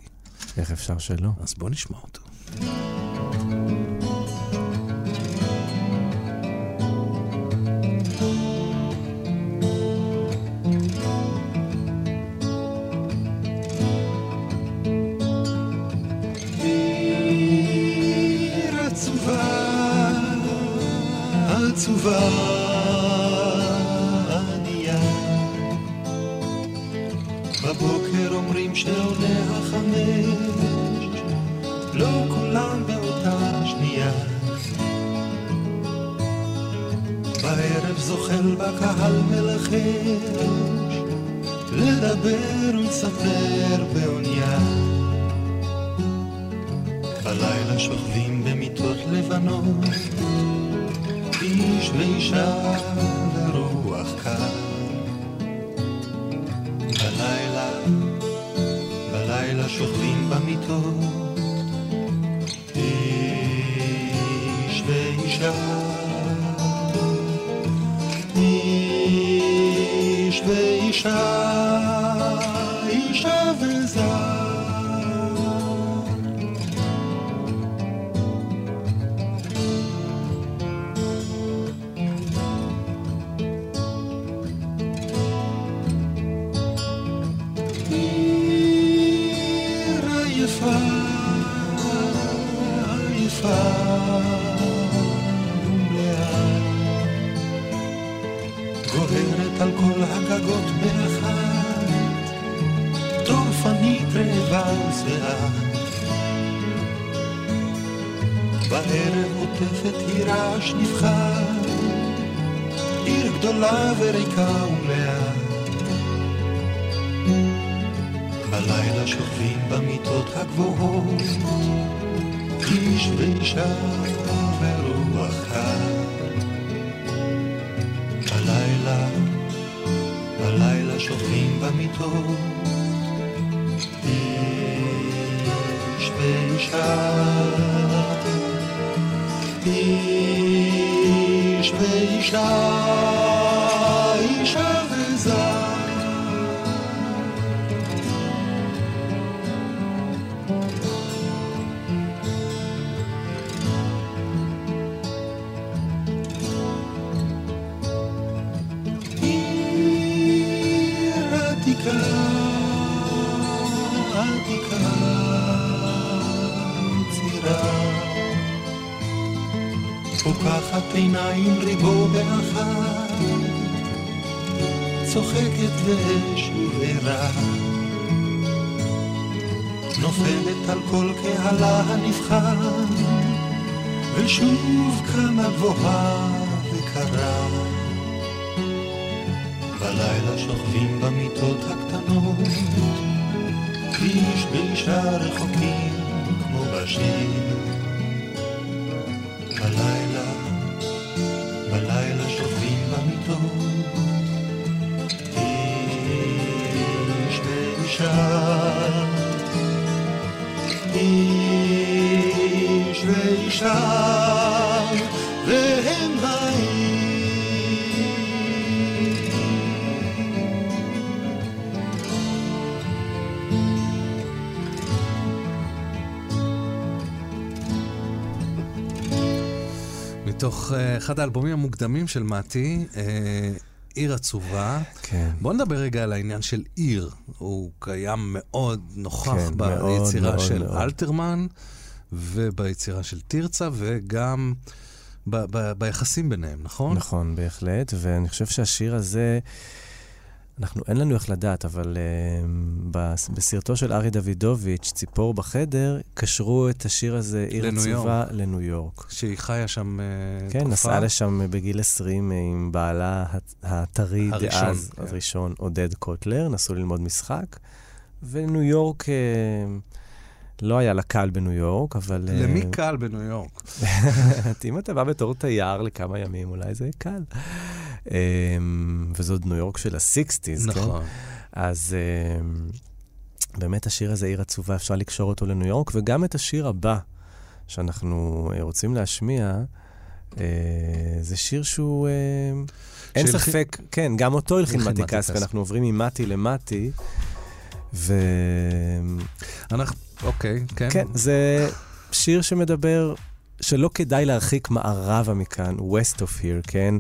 C: איך אפשר שלא?
B: אז בוא נשמע אותו.
Q: בקהל מלחש, לדבר ולספר באונייה. בלילה שוכבים במיטות לבנות, איש ואישה ורוח קר. בלילה, בלילה שוכבים במיטות, ואישה,
B: מתוך אה, אחד האלבומים המוקדמים של מתי, אה, עיר עצובה.
C: כן.
B: בוא נדבר רגע על העניין של עיר. הוא קיים מאוד נוכח
C: כן,
B: ביצירה
C: מאוד,
B: של
C: מאוד.
B: אלתרמן וביצירה של תרצה, וגם ב- ב- ביחסים ביניהם, נכון?
C: נכון, בהחלט, ואני חושב שהשיר הזה, אנחנו, אין לנו איך לדעת, אבל uh, בס- בסרטו של ארי דוידוביץ', ציפור בחדר, קשרו את השיר הזה, עיר
B: לניו.
C: לניו יורק.
B: שהיא חיה שם
C: כן,
B: תקופה.
C: נסעה לשם בגיל 20 עם בעלה הט- הטרי דאז,
B: כן.
C: הראשון, עודד קוטלר, נסעו ללמוד משחק, וניו יורק, אה, לא היה לה קל בניו יורק, אבל... אה,
B: למי קל בניו יורק?
C: אם אתה בא בתור תייר לכמה ימים, אולי זה קל. אמ, וזאת ניו יורק של ה-60's, כן?
B: נכון.
C: אז אמ, באמת השיר הזה, עיר עצובה, אפשר לקשור אותו לניו יורק, וגם את השיר הבא שאנחנו אה, רוצים להשמיע, אה, זה שיר שהוא... אה, אין ספק, כן, גם אותו הלחין מתי כספי. אנחנו עוברים ממתי למתי, ו...
B: אנחנו, אוקיי, כן.
C: כן, זה שיר שמדבר שלא כדאי להרחיק מערבה מכאן, west of here, כן?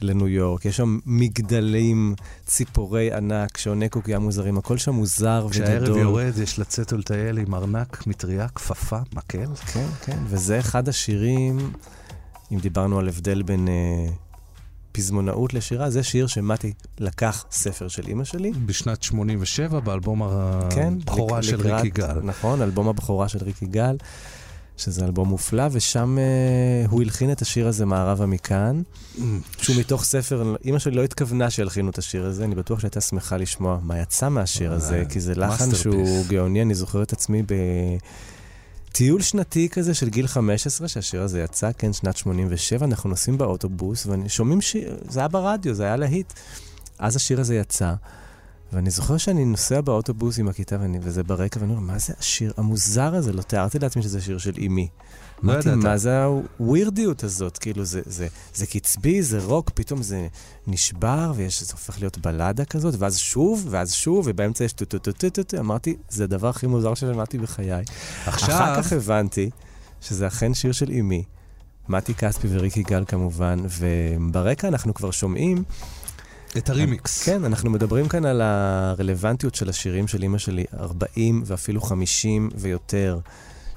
C: לניו יורק. יש שם מגדלים, ציפורי ענק, שעוני קוקייה מוזרים, הכל שם מוזר וגדול.
B: כשהערב יורד יש לצאת ולטייל עם ארנק, מטריה, כפפה, מקל.
C: כן, כן, וזה אחד השירים, אם דיברנו על הבדל בין אה, פזמונאות לשירה, זה שיר שמתי לקח ספר של אימא שלי.
B: בשנת 87, באלבום
C: כן,
B: הבכורה
C: לק-
B: של
C: לקראת-
B: ריקי גל.
C: נכון, אלבום הבכורה של ריקי גל, שזה אלבום מופלא, ושם אה, הוא הלחין את השיר הזה, מערבה מכאן, שהוא מתוך ספר, אימא שלי לא התכוונה שילחינו את השיר הזה, אני בטוח שהייתה שמחה לשמוע מה יצא מהשיר הזה, כי זה לחן. שהוא גאוני, אני זוכר את עצמי בטיול שנתי כזה של גיל 15, שהשיר הזה יצא, כן, שנת 87, אנחנו נוסעים באוטובוס, ושומעים שיר, זה היה ברדיו, זה היה להיט. אז השיר הזה יצא. ואני זוכר שאני נוסע באוטובוס עם הכיתה ואני, וזה ברקע, ואני אומר, מה זה השיר המוזר הזה? לא תיארתי לעצמי שזה שיר של אימי.
B: לא ידעת.
C: מה זה ה weirdיות הזאת? כאילו, זה, זה, זה קצבי, זה רוק, פתאום זה נשבר, ויש, זה הופך להיות בלדה כזאת, ואז שוב, ואז שוב, ובאמצע יש טו-טו-טו-טו-טו, אמרתי, זה הדבר הכי מוזר ששמעתי בחיי.
B: עכשיו-
C: אחר כך הבנתי שזה אכן שיר של אימי, מתי כספי וריקי גל כמובן, וברקע אנחנו כבר שומעים
B: את הרימיקס.
C: כן, אנחנו מדברים כאן על הרלוונטיות של השירים של אימא שלי, 40 ואפילו 50 ויותר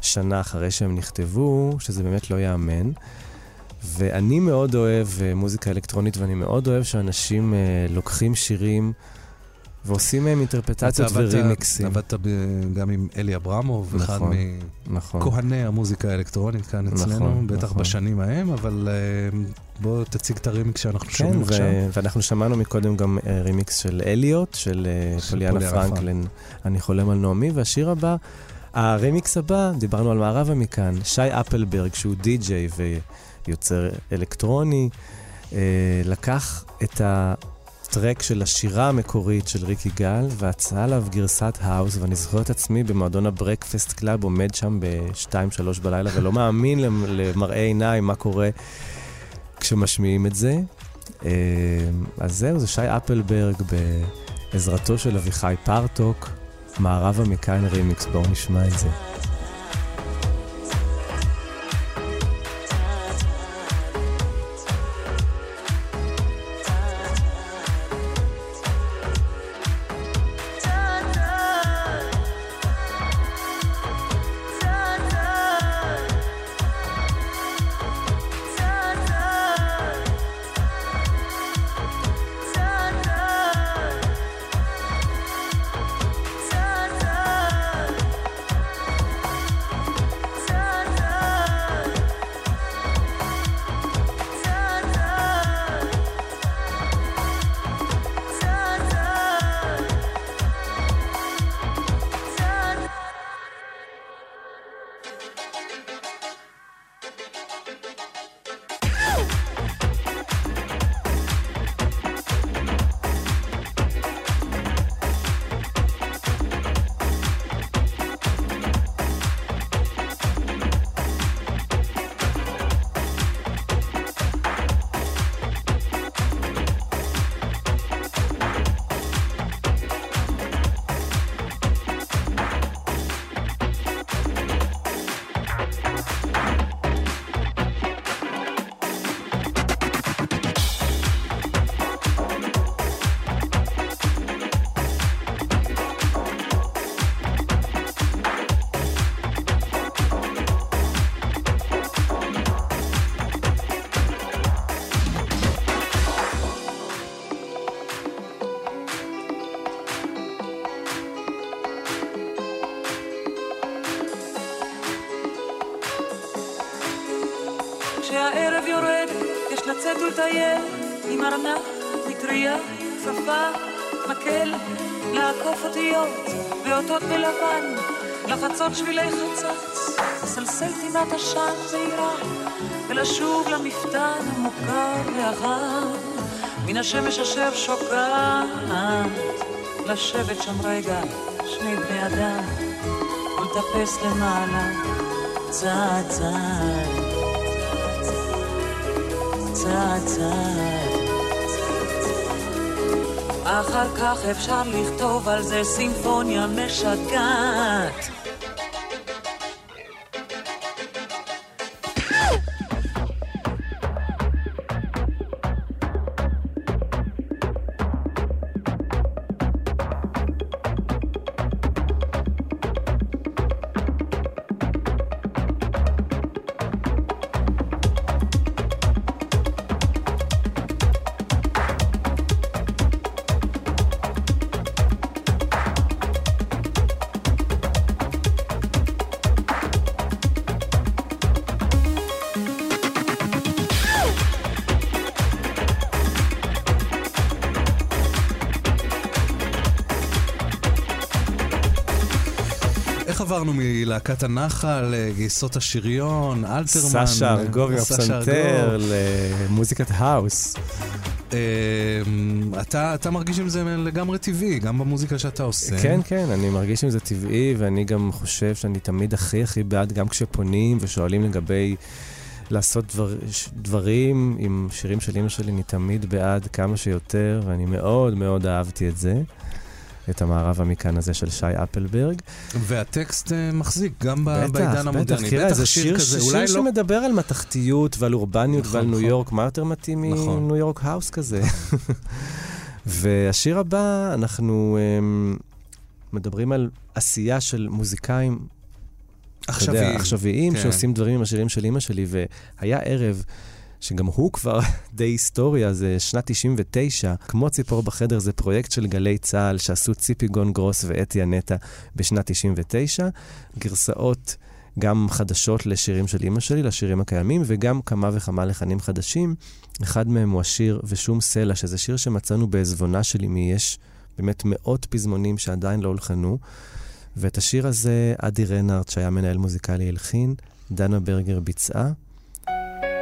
C: שנה אחרי שהם נכתבו, שזה באמת לא ייאמן. ואני מאוד אוהב אה, מוזיקה אלקטרונית, ואני מאוד אוהב שאנשים אה, לוקחים שירים ועושים מהם אינטרפטציות ורימיקסים.
B: עבדת גם עם אלי אברמוב, אחד
C: נכון, נכון.
B: מכהני המוזיקה האלקטרונית כאן
C: נכון,
B: אצלנו, בטח
C: נכון.
B: בשנים ההם, אבל אה, בוא תציג את הרימיק שאנחנו
C: כן,
B: שומעים
C: ו-
B: עכשיו.
C: ואנחנו שמענו מקודם גם אה, רימיקס של אליוט, של אה,
B: של
C: פוליאנה פרנק, אני חולם על נעמי, והשיר הבא, הרימיקס הבא, דיברנו על מערבה מכאן, שי אפלברג, שהוא די-ג'יי ויוצר אלקטרוני, אה, לקח את ה track של השירה המקורית של ריקי גל, ועשה עליו גרסת house, ואני זוכר את עצמי במועדון הברקפסט קלאב, עומד שם ב-2-3 בלילה, ולא מאמין למ- למראה עיניי מה קורה כשמשמיעים את זה. אה, אז זהו, זה שי אפלברג בעזרתו של אביחי פרטוק, מערבה מכאן רימיקס, בואו נשמע את זה.
R: לצאת ולטייל עם ארנק, מטריה, שפה, מקל, לעקוף אותיות ואותות בלבן, לחצות שבילי חצץ, לסלסל טינת עשן זעירה, ולשוב למפתן המוכר והחם, מן השמש אשר שוקעת, לשבת שם רגע, שני בני אדם, ולטפס למעלה, צעד צעד. צעד. אחר כך אפשר לכתוב על זה סימפוניה משגעת.
B: עברנו מלהקת הנחל לגייסות השריון, אלתרמן,
C: סשה ארגוב עם
B: סשה
C: הפסנתר. למוזיקת האוס.
B: אה, אתה, אתה מרגיש עם זה לגמרי טבעי, גם במוזיקה שאתה עושה.
C: כן, כן, אני מרגיש עם זה טבעי, ואני גם חושב שאני תמיד הכי הכי בעד, גם כשפונים ושואלים לגבי לעשות דבר, דברים עם שירים של אמא שלי, אני תמיד בעד כמה שיותר, ואני מאוד מאוד אהבתי את זה, את המערבה מכאן הזה של שי אפלברג.
B: והטקסט אה, מחזיק גם
C: בטח,
B: בעידן המודרני.
C: בטח, תראה, זה שיר,
B: כזה,
C: שיר
B: לא...
C: שמדבר על מתכתיות ועל אורבניות
B: נכון,
C: ועל ניו
B: נכון.
C: יורק, מה יותר מתאים
B: נכון.
C: מניו יורק house כזה? והשיר הבא, אנחנו um, מדברים על עשייה של מוזיקאים
B: עכשוויים.
C: עכשוויים
B: כן.
C: שעושים דברים עם השירים של אימא שלי, והיה ערב שגם הוא כבר די היסטוריה, זה שנת 99. כמו ציפור בחדר זה פרויקט של גלי צה"ל שעשו ציפי גון גרוס ואתי אנקרי בשנת 99. גרסאות גם חדשות לשירים של אימא שלי, לשירים הקיימים, וגם כמה וכמה לחנים חדשים. אחד מהם הוא השיר ושום סלע, שזה שיר שמצאנו בעזבונה של אמי. יש באמת מאות פזמונים שעדיין לא הולחנו. ואת השיר הזה אדי רנארט, שהיה מנהל מוזיקלי, הלחין, דנה ברגר ביצעה,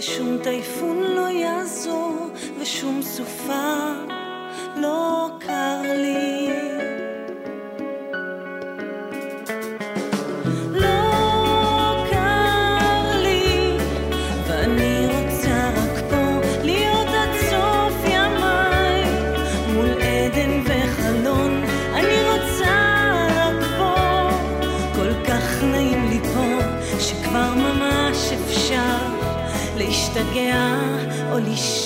C: ושום
M: טייפון לא יעזור, ושום סופה לא קר לי. גאה או לשמוע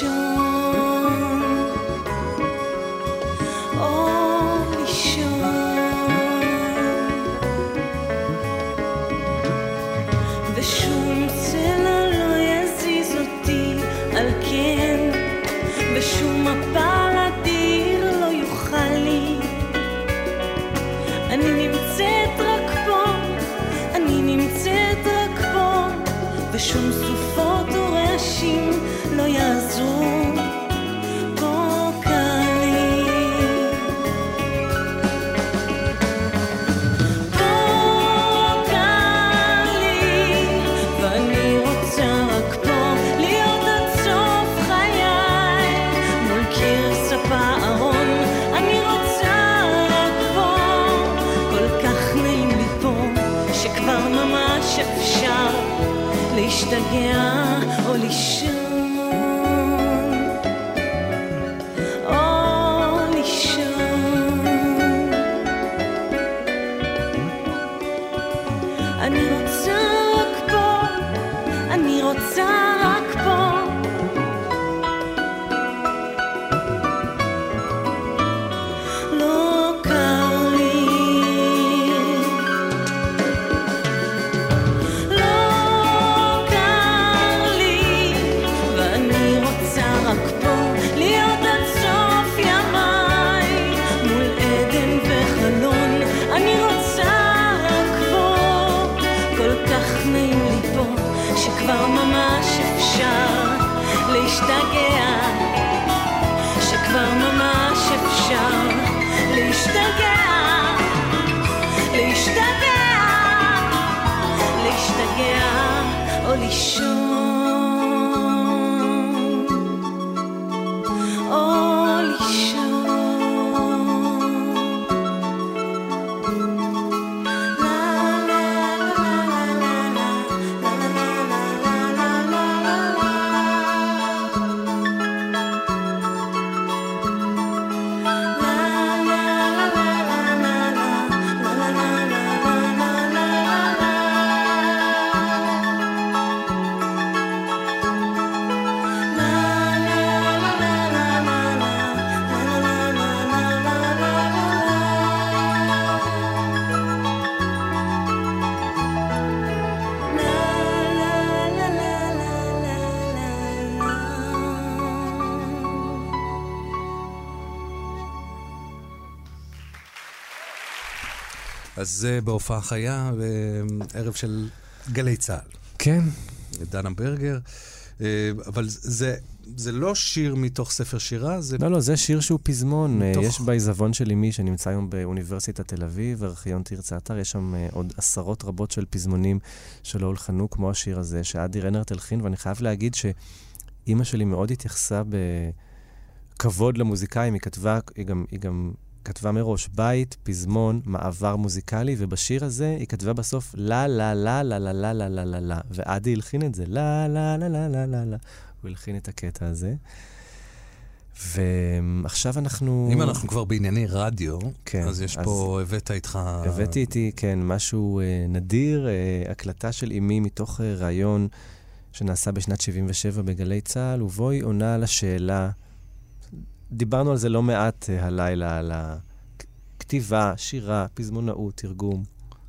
B: אז זה בהופעה חיה, ערב של גלי צה"ל.
C: כן.
B: דנה ברגר. אה, אבל זה, זה לא שיר מתוך ספר שירה, זה...
C: לא, לא, זה שיר שהוא פזמון.
B: מתוך-
C: מתוך... יש בעיזבון של אמי, שנמצא היום באוניברסיטת תל אביב, ארכיון תרצה אתר, יש שם אה, עוד עשרות רבות של פזמונים שלא הולחנו, כמו השיר הזה, שאדי רנרט הלחין, ואני חייב להגיד שאימא שלי מאוד התייחסה בכבוד למוזיקאים, היא כתבה, היא גם, היא גם כתבה מראש בית, פזמון, מעבר מוזיקלי, ובשיר הזה היא כתבה בסוף לה לה לה לה לה לה לה לה לה לה, ואדי הלחין את זה, לה לה לה לה לה לה לה. הוא הלחין את הקטע הזה. ועכשיו אנחנו...
B: אם אנחנו כבר בענייני רדיו,
C: כן,
B: אז יש
C: אז-
B: פה, הבאת איתך...
C: הבאתי איתי, כן, משהו אה, נדיר, אה, הקלטה של אמי מתוך אה, ראיון שנעשה בשנת 77 בגלי צה"ל, ובו היא עונה על השאלה, דיברנו על זה לא מעט אה, הלילה, על הכתיבה, שירה, פזמונאות, תרגום,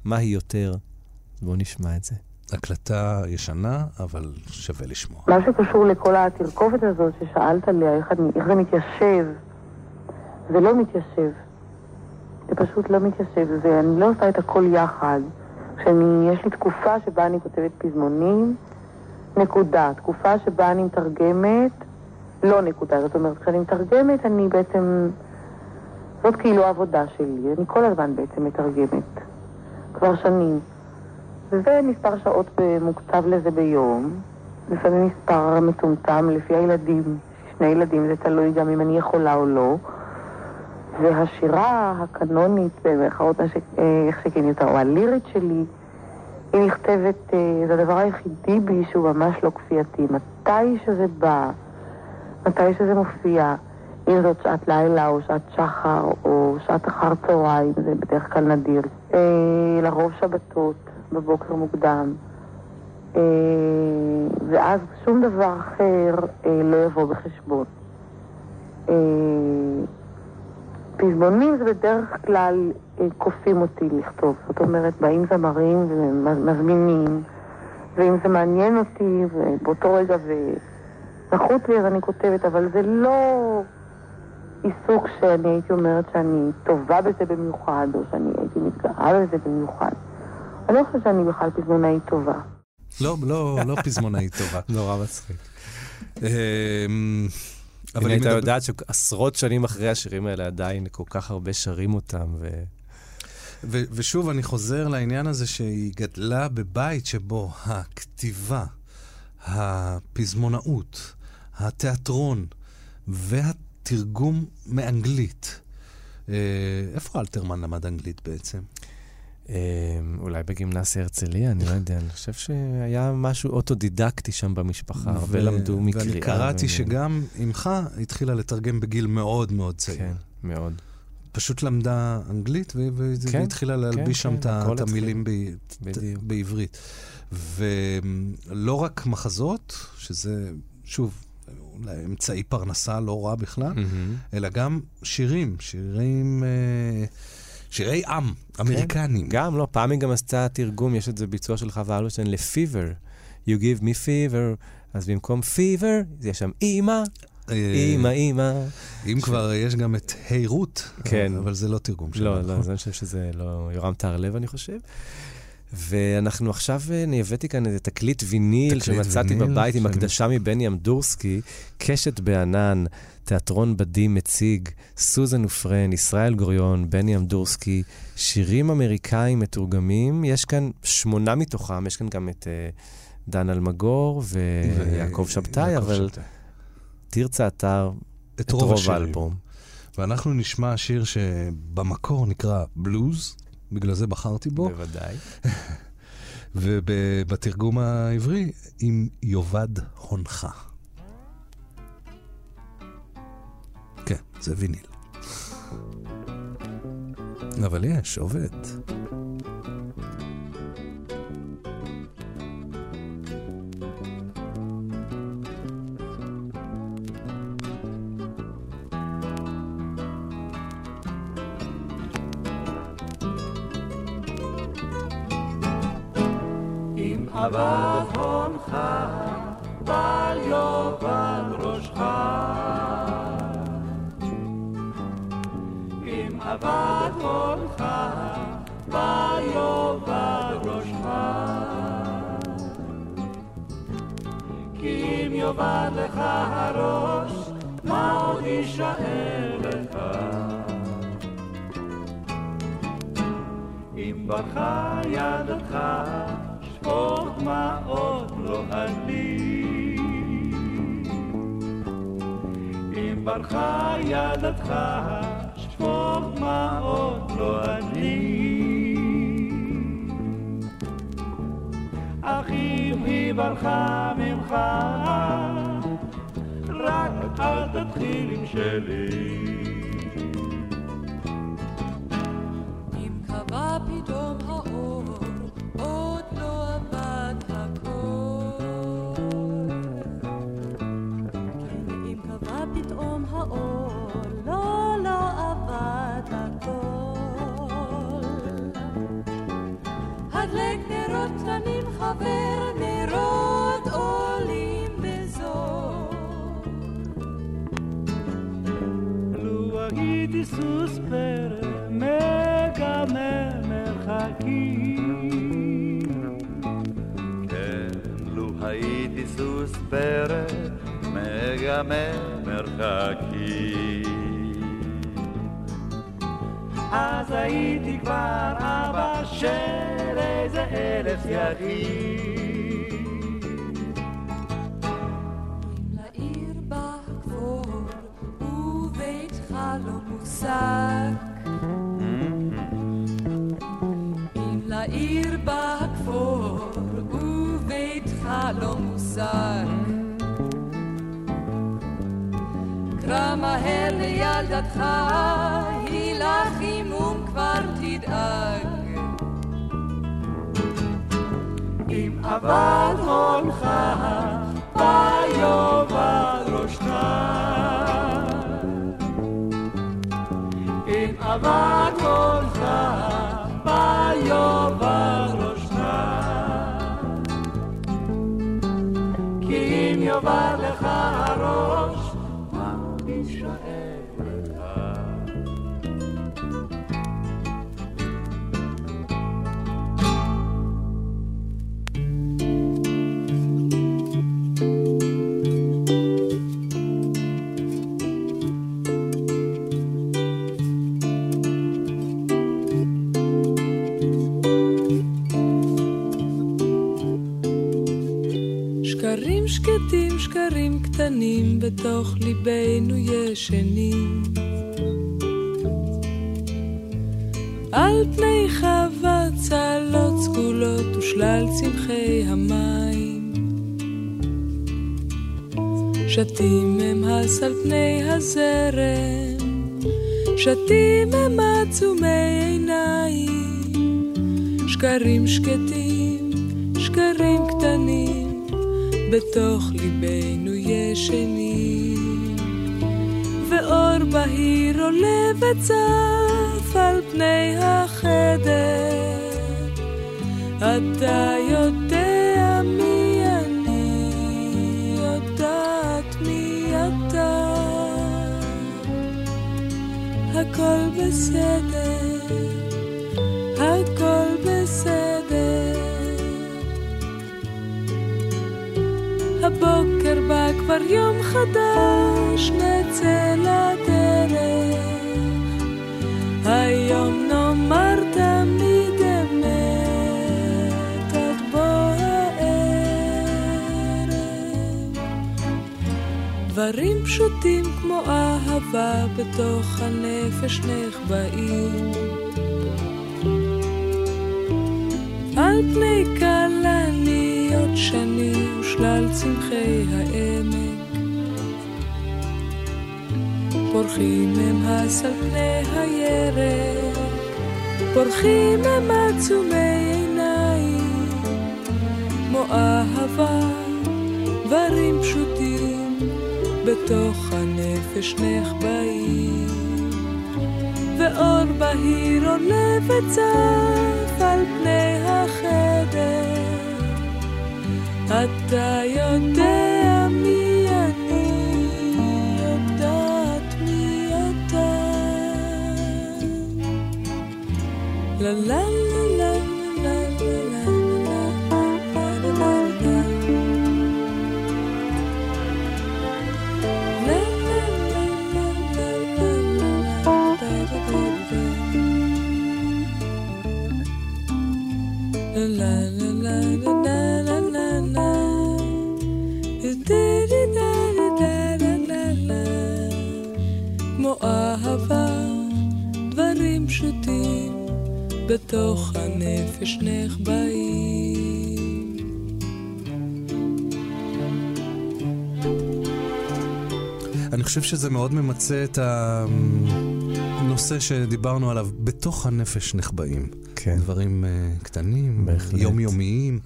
C: מה היא יותר. בואו נשמע את זה.
B: הקלטה ישנה, אבל שווה לשמוע.
S: מה שקשור לכל התרכובת הזאת ששאלת עליה, איך, איך זה מתיישב, זה לא מתיישב. זה פשוט לא מתיישב, זה, אני לא עושה את הכל יחד. כשאני, יש לי תקופה שבה אני כותבת פזמונים, נקודה. תקופה שבה אני מתרגמת, לא נקודה. זאת אומרת, כשאני מתרגמת, אני בעצם... זאת כאילו העבודה שלי. אני כל הזמן בעצם מתרגמת. כבר שנים. וזה מספר שעות מוקצב לזה ביום. לפעמים מספר מצומצם לפי הילדים. שני ילדים, זה תלוי גם אם אני יכולה או לא. והשירה הקנונית, במירכאות, אה, איך שכן יותר, או הלירית שלי, היא נכתבת, אה, זה הדבר היחידי בי שהוא ממש לא כפייתי. מתי שזה בא, מתי שזה מופיע, אם זאת שעת לילה או שעת שחר או שעת אחר צהריים, זה בדרך כלל נדיר. אה, לרוב שבתות, בבוקר מוקדם. אה, ואז שום דבר אחר אה, לא יבוא בחשבון. אה, פזמונים זה בדרך כלל אה, כופים אותי לכתוב. זאת אומרת, באים זמרים ומזמינים, ואם זה מעניין אותי, ובאותו רגע ונחות לי אז אני כותבת, אבל זה לא עיסוק שאני הייתי אומרת שאני טובה בזה במיוחד, או שאני הייתי מתגאה בזה במיוחד. אני לא חושבת שאני בכלל פזמונאית טובה.
B: לא, לא, לא פזמונאית טובה.
C: נורא מצחיק.
B: אמ,
C: אבל
B: אבל
C: אם הייתה
B: מדבר-
C: יודעת שעשרות שנים אחרי השירים האלה עדיין כל כך הרבה שרים אותם, ו...
B: ו- ושוב, אני חוזר לעניין הזה שהיא גדלה בבית שבו הכתיבה, הפזמונאות, התיאטרון והתרגום מאנגלית. אה, איפה אלתרמן למד אנגלית בעצם?
C: אה, אולי בגימנסיה הרצליה, אני לא יודע, אני חושב שהיה משהו אוטודידקטי שם במשפחה, הרבה למדו מקריאה.
B: ואני קראתי
C: ו-
B: שגם אמך התחילה לתרגם בגיל מאוד מאוד צעיר.
C: כן, מאוד.
B: פשוט למדה אנגלית ו- ו-
C: כן,
B: והתחילה להלביש
C: כן,
B: שם
C: כן,
B: את
C: התחיל.
B: המילים. בעברית. ולא רק מחזות, שזה, שוב, אולי אמצעי פרנסה לא רע בכלל,
C: מהמם.
B: אלא גם שירים, שירים, אה, שירי עם, אמריקנים.
C: גם, לא, פעם היא גם עשתה תרגום, יש את זה ביצוע של חווה אלברשטיין ל-Fever. You give me fever, אז במקום fever, יש שם אימא,
B: אה,
C: אימא, אימא.
B: אם כבר, יש גם את היי רות,
C: כן.
B: אבל זה לא תרגום שלנו.
C: לא, לא, אני חושב שזה לא יורם טהרלב, אני חושב. ואנחנו עכשיו, אה, אני הבאתי כאן איזה תקליט ויניל
B: תקליט
C: שמצאתי
B: ויניל,
C: בבית עם
B: שאני-
C: הקדשה מבני אמדורסקי, קשת בענן, תיאטרון בדים מציג, סוזן ופרן, ישראל גוריון, בני אמדורסקי, שירים אמריקאים מתורגמים, יש כאן שמונה מתוכם, יש כאן גם את אה, דן אלמגור ויעקב שבתאי,
B: יעקב
C: אבל
B: שבתאי.
C: תרצה אתר
B: את רוב השירים.
C: האלבום.
B: ואנחנו נשמע שיר שבמקור נקרא בלוז, בגלל זה בחרתי בו.
C: בוודאי.
B: ובתרגום העברי, עם יאבד הונך. כן, זה ויניל. אבל יש, עובד.
K: הונך, בל יאבד ראשך. אם אבד הונך, בל יאבד ראשך. כי אם יאבד לך הראש, מה עוד יישאר לך? אם ברכה ידך, שפוך דמעות לא אני. אם ברכה ידך, שפוך דמעות לא אני. אך אם היא ברכה ממך, רק אל תתחיל עם שלי.
L: אם קבע פתאום האור,
K: סוס פרא, מגמר מרחקים. אז הייתי כבר אבא של איזה אלף יחיד.
L: לעיר בכפור, וביתך לא מושג. אם לעיר בכפור, וביתך לא מושג. קרא מהר לילדתך, היא לך חימום כבר תדאג.
K: אם עבד הונך, ביובל ראשך. אם עבד הונך, ביובל ראשך.
L: your violin. קטנים, בתוך ליבנו ישנים. על פני חווה צלות סגולות ושלל צמחי המים. שתים הם הס על פני הזרם, שתים הם עצומי עיניים. שקרים שקטים, שקרים קטנים, בתוך ליבנו ישנים. ואור בהיר עולה וצף על פני החדר. אתה יודע מי אני, יודעת מי אתה. הכל בסדר, כבר יום חדש, נצא לדרך. היום נאמר תמיד אמת עד בוא הערב. דברים פשוטים כמו אהבה בתוך הנפש נחבאים. על פני כלניות שני ושלל צמחי העמק. פורחים הם הס על פני הירק, פורחים הם עצומי עיניים, כמו אהבה, דברים פשוטים, בתוך הנפש נחבאים. ואור בהיר עולה וצף על פני החדר. אתה יודע la la בתוך הנפש נחבאים.
B: אני חושב שזה מאוד ממצה את הנושא שדיברנו עליו, בתוך הנפש נחבאים.
C: כן.
B: דברים uh, קטנים,
C: בהחלט.
B: יומיומיים,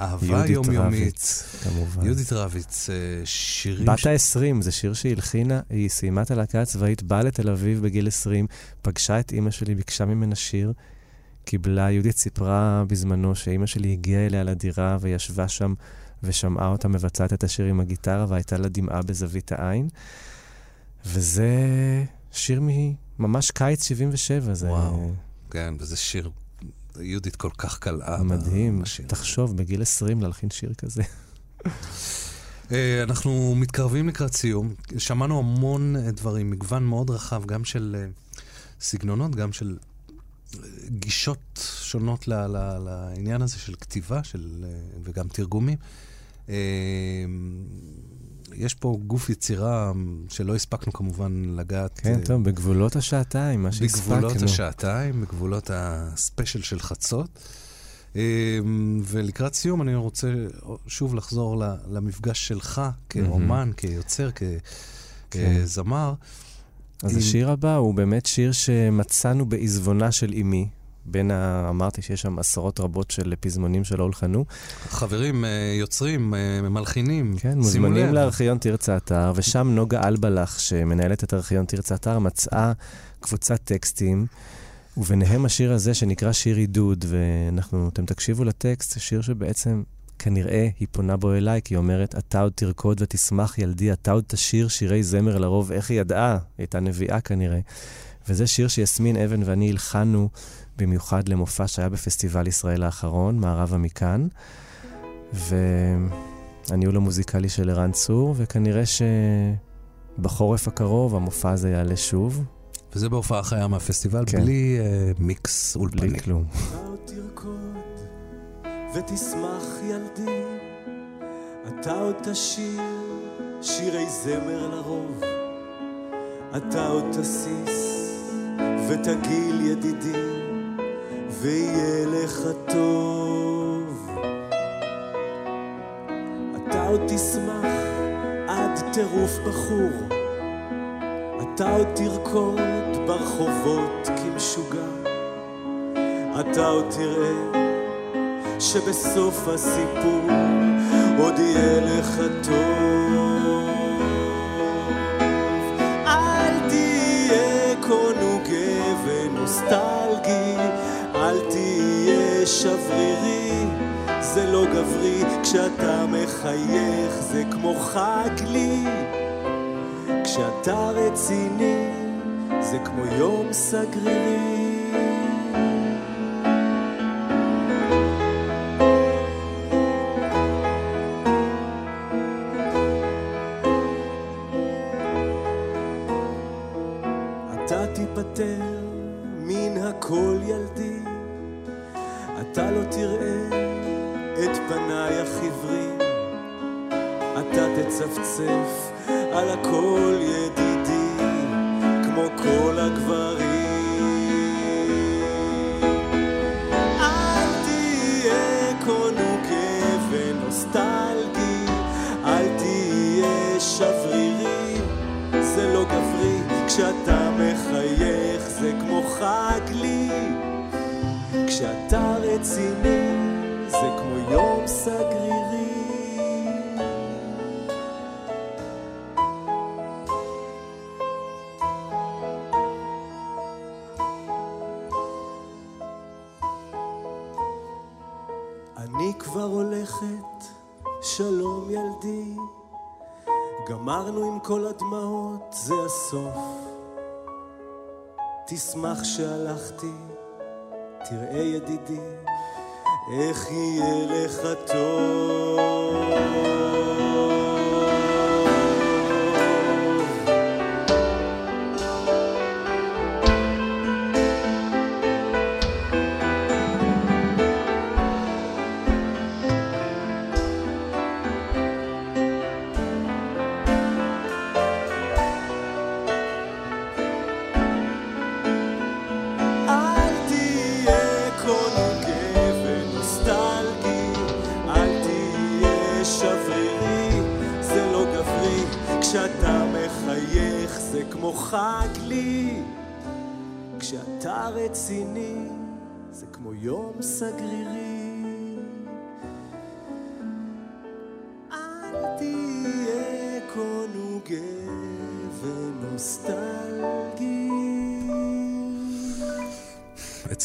B: אהבה
C: יהודית
B: יומיומית.
C: רביץ, כמובן.
B: יהודית רביץ, uh, שירים...
C: בת ה-20, זה שיר שהיא הלחינה, היא סיימה את הלהקה הצבאית, באה לתל אביב בגיל 20, פגשה את אימא שלי, ביקשה ממנה שיר, קיבלה, יהודית סיפרה בזמנו שאימא שלי הגיעה אליה לדירה וישבה שם ושמעה אותה מבצעת את השיר עם הגיטרה, והייתה לה דמעה בזווית העין. וזה שיר ממש קיץ 77, זה...
B: וואו, כן, וזה שיר, יהודית כל כך קלעה.
C: מדהים,
B: בשיר.
C: תחשוב, בגיל 20 להלחין שיר כזה.
B: אה, אנחנו מתקרבים לקראת סיום. שמענו המון אה, דברים, מגוון מאוד רחב, גם של אה, סגנונות, גם של גישות שונות ל- ל- לעניין הזה של כתיבה של, וגם תרגומים. אה, יש פה גוף יצירה שלא הספקנו כמובן לגעת.
C: כן,
B: אה,
C: טוב, בגבולות השעתיים, מה שהספקנו.
B: בגבולות השעתיים, בגבולות הספיישל של חצות. אה, ולקראת סיום אני רוצה שוב לחזור למפגש שלך כאומן, כיוצר,
C: כן. אז
B: עם-
C: השיר הבא הוא באמת שיר שמצאנו בעיזבונה של אמי. בין ה... אמרתי שיש שם עשרות רבות של פזמונים שלא הולחנו.
B: חברים, אה, יוצרים, אה, מלחינים,
C: כן, מוזמנים. לארכיון תרצה אתר, ושם נוגה אלבלח, שמנהלת את ארכיון תרצה אתר, מצאה קבוצת טקסטים, וביניהם השיר הזה שנקרא שיר עידוד, ואנחנו, אתם תקשיבו לטקסט, זה שיר שבעצם כנראה היא פונה בו אליי, כי היא אומרת, אתה עוד תרקוד ותשמח ילדי, אתה עוד תשיר שירי זמר לרוב, איך היא ידעה? היא הייתה נביאה כנראה. וזה שיר שיסמין אבן ואני הלחנו במיוחד למופע שהיה בפסטיבל ישראל האחרון, מערבה מכאן. והניהול המוזיקלי של ערן צור, וכנראה שבחורף הקרוב המופע הזה יעלה שוב.
B: וזה בהופעה חיה מהפסטיבל,
C: כן.
B: בלי אה, מיקס אולפני.
C: בלי כלום.
T: ותשמח ילדי, אתה עוד תשיר שירי זמר לרוב, אתה עוד תסיס ותגיל ידידי, ויהיה לך טוב. אתה עוד תשמח עד טירוף בחור, אתה עוד תרקוד ברחובות כמשוגע. אתה עוד תראה שבסוף הסיפור עוד יהיה לך טוב. אל תהיה קונוגה ונוסטלגי, אל תהיה שברירי, זה לא גברי, כשאתה מחייך זה כמו חג לי. כשאתה רציני זה כמו יום סגרירי. סגרירי. אני כבר הולכת, שלום ילדי. גמרנו עם כל הדמעות, זה הסוף. תשמח שהלכתי, תראה ידידי, איך יהיה לך טוב.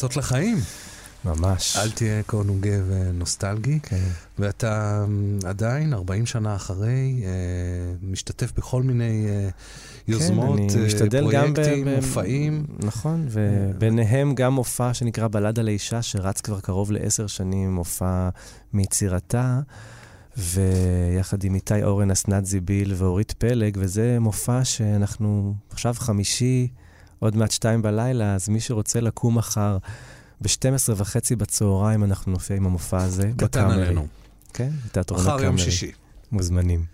B: עצות לחיים.
C: ממש.
B: אל תהיה כה נוגה ונוסטלגי.
C: כן.
B: ואתה אמ, עדיין, 40 שנה אחרי, אה, משתתף בכל מיני אה, יוזמות,
C: כן, גם ב-
B: פרויקטים,
C: ב-
B: מופעים.
C: נכון, וביניהם גם מופע שנקרא בלדה לאישה, שרץ כבר קרוב לעשר שנים, מופע מיצירתה, ויחד עם איתי אורן, אסנת זיביל ואורית פלג, וזה מופע שאנחנו עכשיו חמישי, עוד מעט שתיים בלילה, אז מי שרוצה לקום מחר, ב-12 וחצי בצהריים אנחנו נופיע עם המופע הזה.
B: קטן. עלינו.
C: כן, בתיאטרון
B: מחר
C: הקאמרי.
B: יום שישי.
C: מוזמנים.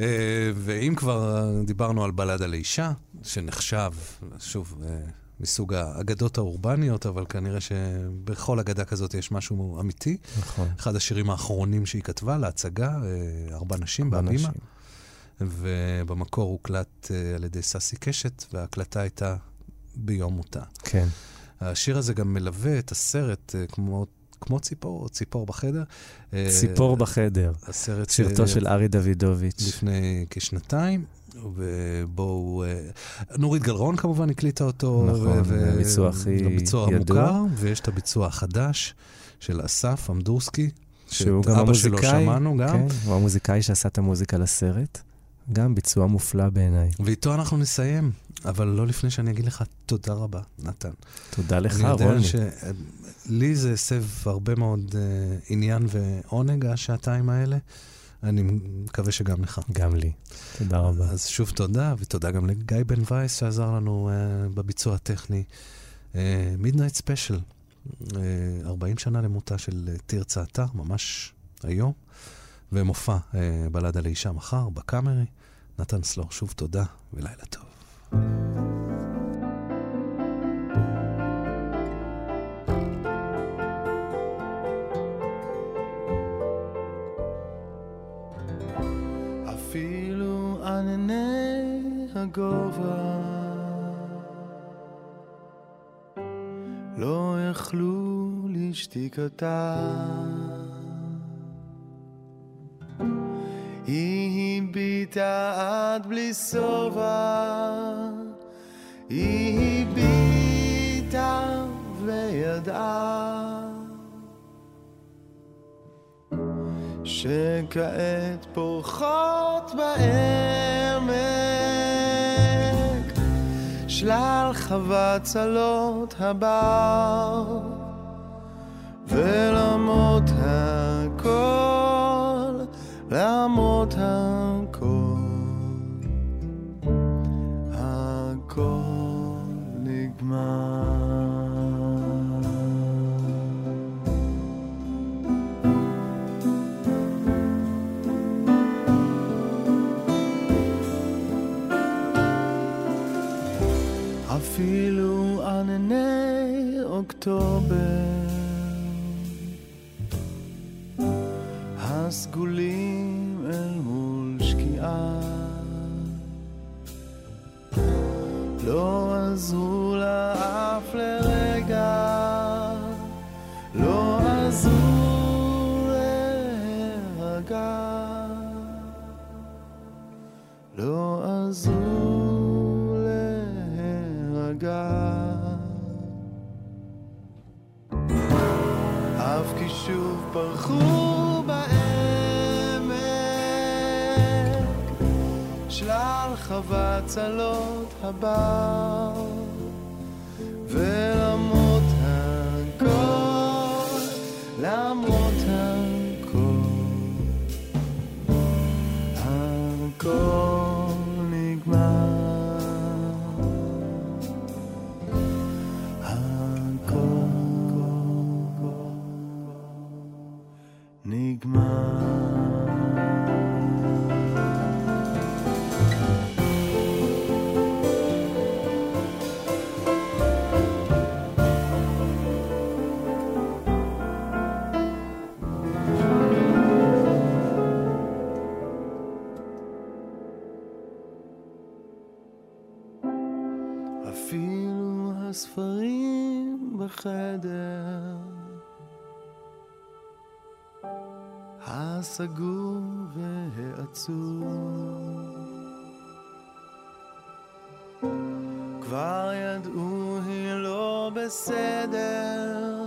B: אה, ואם כבר אה, דיברנו על בלדה לאישה, שנחשב, שוב, אה, מסוג האגדות האורבניות, אבל כנראה שבכל אגדה כזאת יש משהו אמיתי.
C: נכון.
B: אחד השירים האחרונים שהיא כתבה להצגה, אה, ארבע נשים בהבימה. ובמקור הוקלט אה, על ידי ססי קשת, וההקלטה הייתה ביום מותה.
C: כן.
B: השיר הזה גם מלווה את הסרט אה, כמו, כמו ציפור, ציפור בחדר. אה,
C: ציפור בחדר.
B: הסרט
C: סרטו
B: ש-
C: של ארי דוידוביץ'.
B: לפני כשנתיים, ובו הוא... אה, נורית גלרון כמובן הקליטה אותו.
C: נכון, הביצוע הכי
B: הביצוע
C: ידוע.
B: המוכר, ויש את הביצוע החדש של אסף אמדורסקי.
C: שהוא
B: שאת
C: גם
B: אבא שלו
C: המוזיקאי,
B: שמענו גם.
C: כן, הוא המוזיקאי שעשה את המוזיקה לסרט. גם ביצוע מופלא בעיניי.
B: ואיתו אנחנו נסיים, אבל לא לפני שאני אגיד לך תודה רבה, נתן.
C: תודה לך,
B: אני יודע
C: רוני.
B: שלי זה הסב הרבה מאוד uh, עניין ועונג, השעתיים האלה. אני מקווה שגם לך.
C: גם לי. תודה רבה.
B: אז שוב תודה, ותודה גם לגיא בן וייס שעזר לנו uh, בביצוע הטכני. מידנייט ספיישל, 40 שנה למותה של uh, תרצה אתר, ממש היום, ומופע uh, בלדה לאישה מחר בקאמרי. נתן סלור, שוב תודה ולילה טוב.
U: אפילו ענני הגובה לא יכלו לשתיקתה. היא הביטה עד בלי שובע, היא הביטה וידעה. שכעת פורחות בעמק. שלל חבצלות הבר ולמרות הכל, למרות הכל, הכל נגמר. אפילו ענני אוקטובר הסגולים חבצלות הבר בחדר הסגור והעצוב. כבר ידעו היא לא בסדר.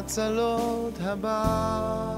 U: הצלות הבא.